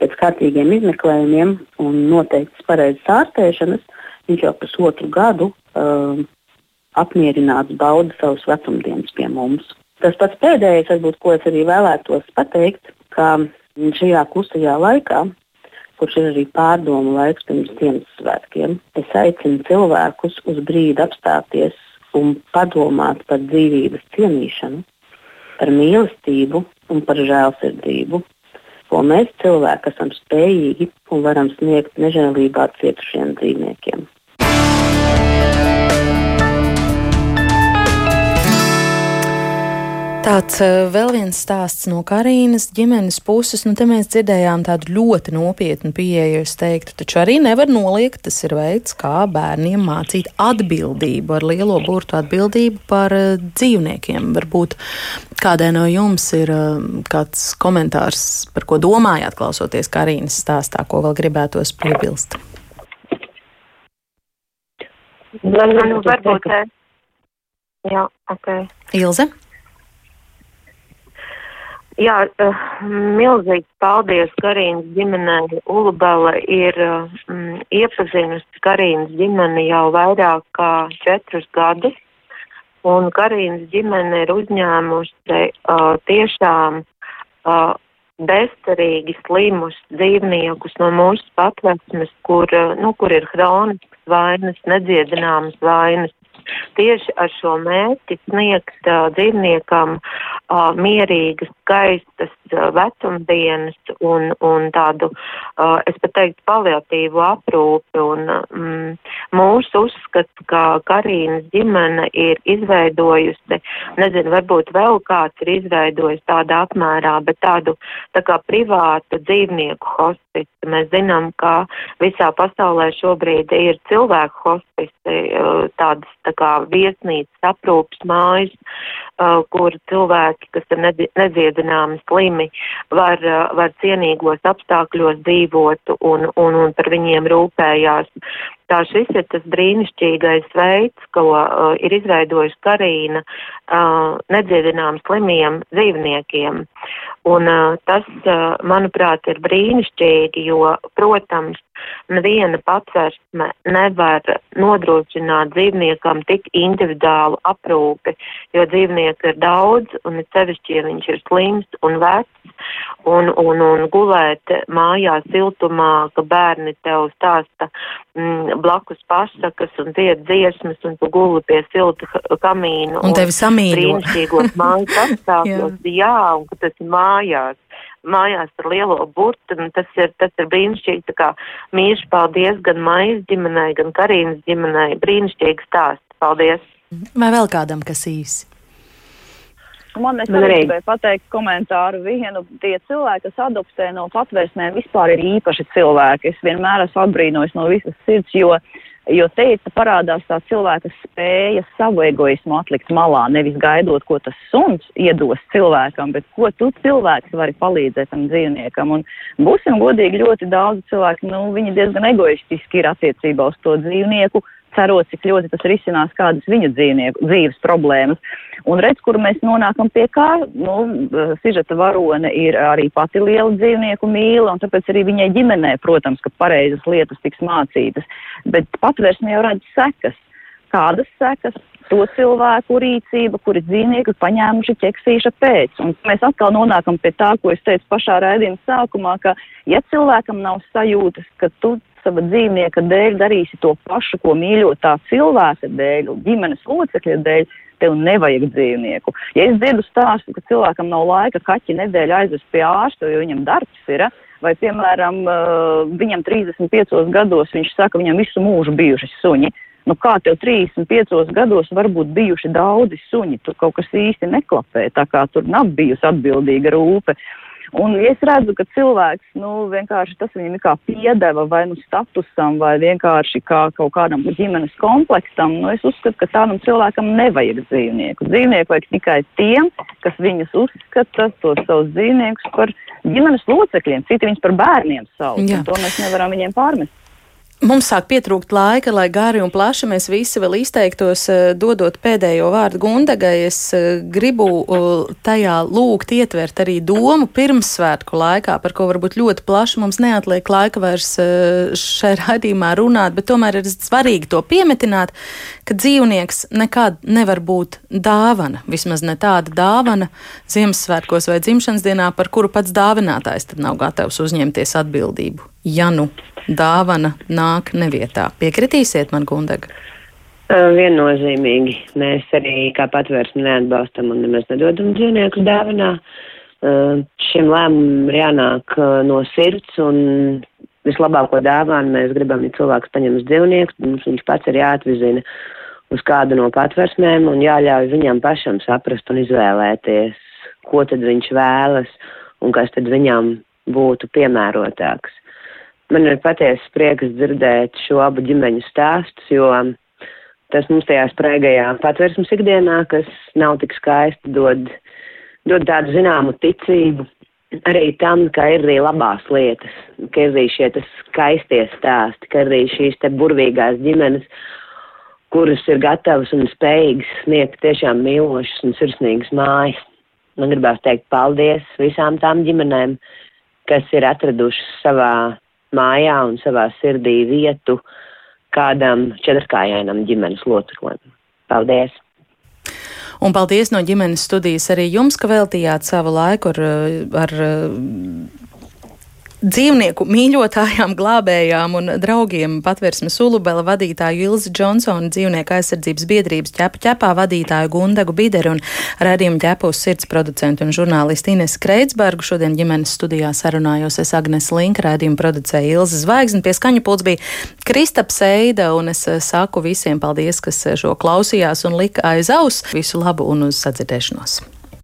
Pēc kārtīgiem izmeklējumiem un noteiktas pareizas ārstēšanas viņš jau pusotru gadu uh, apmierināts bauda savus vecumdienas pie mums. Tas pats pēdējais, varbūt, ko es arī vēlētos pateikt, ka šajā klusajā laikā, kurš ir arī pārdomu laiks pirms Ziemassvētkiem, es aicinu cilvēkus uz brīdi apstāties un padomāt par dzīvības cienīšanu, par mīlestību un par žēlsirdību, ko mēs cilvēki esam spējīgi un varam sniegt nežēlībā cietušiem dzīvniekiem. Tāds eh, vēl viens stāsts no Karīnas ģimenes puses. Nu, te mēs dzirdējām tādu ļoti nopietnu pieeju, es teiktu, taču arī nevar noliegt, tas ir veids, kā bērniem mācīt atbildību, ar lielo burtu atbildību par uh, dzīvniekiem. Varbūt kādai no jums ir uh, kāds komentārs, par ko domājāt, klausoties Karīnas stāstā, ko vēl gribētos piebilst. Nu, varbūt, jā, ok. Ilze? Jā, uh, milzīgs paldies Karīnas ģimenei. Ulubela ir um, iepazinusi Karīnas ģimeni jau vairāk kā četrus gadus, un Karīnas ģimene ir uzņēmusi uh, tiešām uh, bezcerīgi slimus dzīvniekus no mūsu patvērsmes, kur, uh, nu, kur ir hroniskas vainas, nedziedināmas vainas tieši ar šo mērķi sniegt uh, dzīvniekam uh, mierīgas, skaistas uh, vecumdienas un, un tādu, uh, es pat teiktu, paliatīvu aprūpi. Un, um, mūsu uzskats, ka Karīnas ģimene ir izveidojusi, nezinu, varbūt vēl kāds ir izveidojis tādā apmērā, bet tādu tā kā privātu dzīvnieku hospici. Mēs zinām, ka visā pasaulē šobrīd ir cilvēku hospici, uh, tādas tā kā viesnīcas aprūpas mājas, uh, kur cilvēki, kas ir nedziedināmi slimi, var, uh, var cienīgos apstākļos dzīvot un, un, un par viņiem rūpējās. Tā šis ir tas brīnišķīgais veids, ko uh, ir izveidojusi Karīna uh, nedziedinām slimiem dzīvniekiem. Un uh, tas, uh, manuprāt, ir brīnišķīgi, jo, protams, neviena patversme nevar nodrošināt dzīvniekam tik individuālu aprūpi, jo dzīvnieku ir daudz, un it sevišķi, ja viņš ir slims un vecs, un, un, un gulēt mājās siltumā, ka bērni tev stāsta mm, blakus pasakas un dzied dziesmas, un tu guli pie silta kamīna. Un, un tevi samīļo. Brīnišķīgos mājas apstākļos, jā. jā, un ka tas ir mājās mājās ar lielo burtu, un tas ir, tas ir brīnišķīgi, tā kā mīļš paldies gan Maijas ģimenei, gan Karīnas ģimenei, brīnišķīgi stāsts, paldies! Vai vēl kādam, kas īsi? Man es arī gribēju pateikt komentāru vienu. Tie cilvēki, kas adoptē no patvērsmēm, vispār ir īpaši cilvēki. Es vienmēr esmu apbrīnojis no visas sirds, jo Jo teica, parādās tā cilvēka spēja savu egoismu atlikt malā, nevis gaidot, ko tas suns iedos cilvēkam, bet ko tu cilvēks vari palīdzēt tam dzīvniekam. Un būsim godīgi, ļoti daudz cilvēku, nu, viņi diezgan egoistiski ir attiecībā uz to dzīvnieku, cerot, cik ļoti tas risinās kādas viņa dzīvnieku, dzīves problēmas. Un redz, kur mēs nonākam pie kā, nu, sižeta varone ir arī pati liela dzīvnieku mīla, un tāpēc arī viņai ģimenē, protams, ka pareizas lietas tiks mācītas, bet patvērsme jau redz sekas. Kādas sekas? To cilvēku rīcība, kuri dzīvnieki paņēmuši ķeksīša pēc. Un mēs atkal nonākam pie tā, ko es teicu pašā raidījuma sākumā, ka ja cilvēkam nav sajūtas, ka tu sava dzīvnieka dēļ darīsi to pašu, ko mīļotā cilvēka dēļ, ģimenes locekļa dēļ, tev nevajag dzīvnieku. Ja es dzirdu stāstu, ka cilvēkam nav laika kaķi nedēļu aizvest pie ārsta, jo viņam darbs ir, vai, piemēram, viņam 35 gados viņš saka, viņam visu mūžu bijuši suņi, nu kā tev 35 gados var būt bijuši daudzi suņi, tur kaut kas īsti neklapē, tā kā tur nav bijusi atbildīga rūpe. Un es redzu, ka cilvēks, nu, vienkārši tas viņam ir kā piedeva vai nu statusam, vai vienkārši kā kaut kādam ģimenes kompleksam. Nu, es uzskatu, ka tādam cilvēkam nevajag dzīvnieku. Dzīvnieku vajag tikai tiem, kas viņus uzskata, tos savus dzīvniekus par ģimenes locekļiem, citi viņus par bērniem sauc. To mēs nevaram viņiem pārmest. Mums sāk pietrūkt laika, lai gari un plaši mēs visi vēl izteiktos, eh, dodot pēdējo vārdu Gundagai. Es eh, gribu eh, tajā lūgt ietvert arī domu pirmsvētku laikā, par ko varbūt ļoti plaši mums neatliek laika vairs šai raidījumā runāt, bet tomēr ir svarīgi to piemetināt, ka dzīvnieks nekad nevar būt dāvana, vismaz ne tāda dāvana Ziemassvētkos vai dzimšanas dienā, par kuru pats dāvinātājs tad nav gatavs uzņemties atbildību. Ja nu dāvana nāk nevietā. Piekritīsiet man, Gundaga? Viennozīmīgi. Mēs arī kā patvērsni neatbalstam un nemaz nedodam dzīvniekus dāvanā. Šim lēmumam ir jānāk no sirds un vislabāko dāvānu mēs gribam, ja cilvēks paņem dzīvnieku, mums viņš pats ir jāatvizina uz kādu no patversmēm un jāļauj viņam pašam saprast un izvēlēties, ko tad viņš vēlas un kas tad viņam būtu piemērotāks. Man ir patiesi prieks dzirdēt šo abu ģimeņu stāstus, jo tas mums tajā spraigajā patversmes ikdienā, kas nav tik skaisti, dod, dod tādu zināmu ticību arī tam, ka ir arī labās lietas, ka ir arī šie skaistie stāsti, ka ir arī šīs te burvīgās ģimenes, kuras ir gatavas un spējīgas sniegt tiešām mīlošas un sirsnīgas mājas. Man gribās teikt paldies visām tām ģimenēm, kas ir atradušas savā mājā un savā sirdī vietu kādam četrkājainam ģimenes loceklim. Paldies! Un paldies no ģimenes studijas arī jums, ka veltījāt savu laiku ar, ar dzīvnieku mīļotājām, glābējām un draugiem patversmes Ulubela vadītāju Ilzi Džonsonu, dzīvnieku aizsardzības biedrības ķepa ķepā vadītāju Gundagu Bideru un radījumu ķepu uz sirds producentu un žurnālistu Ines Kreitsbergu. Šodien ģimenes studijā sarunājos es Agnes Linka, radījumu producēja Ilza Zvaigzne, pie skaņu pults bija Kristaps Eida, un es eh, saku visiem paldies, kas eh, šo klausījās un lika aiz aus. Visu labu un uz sadzirdēšanos!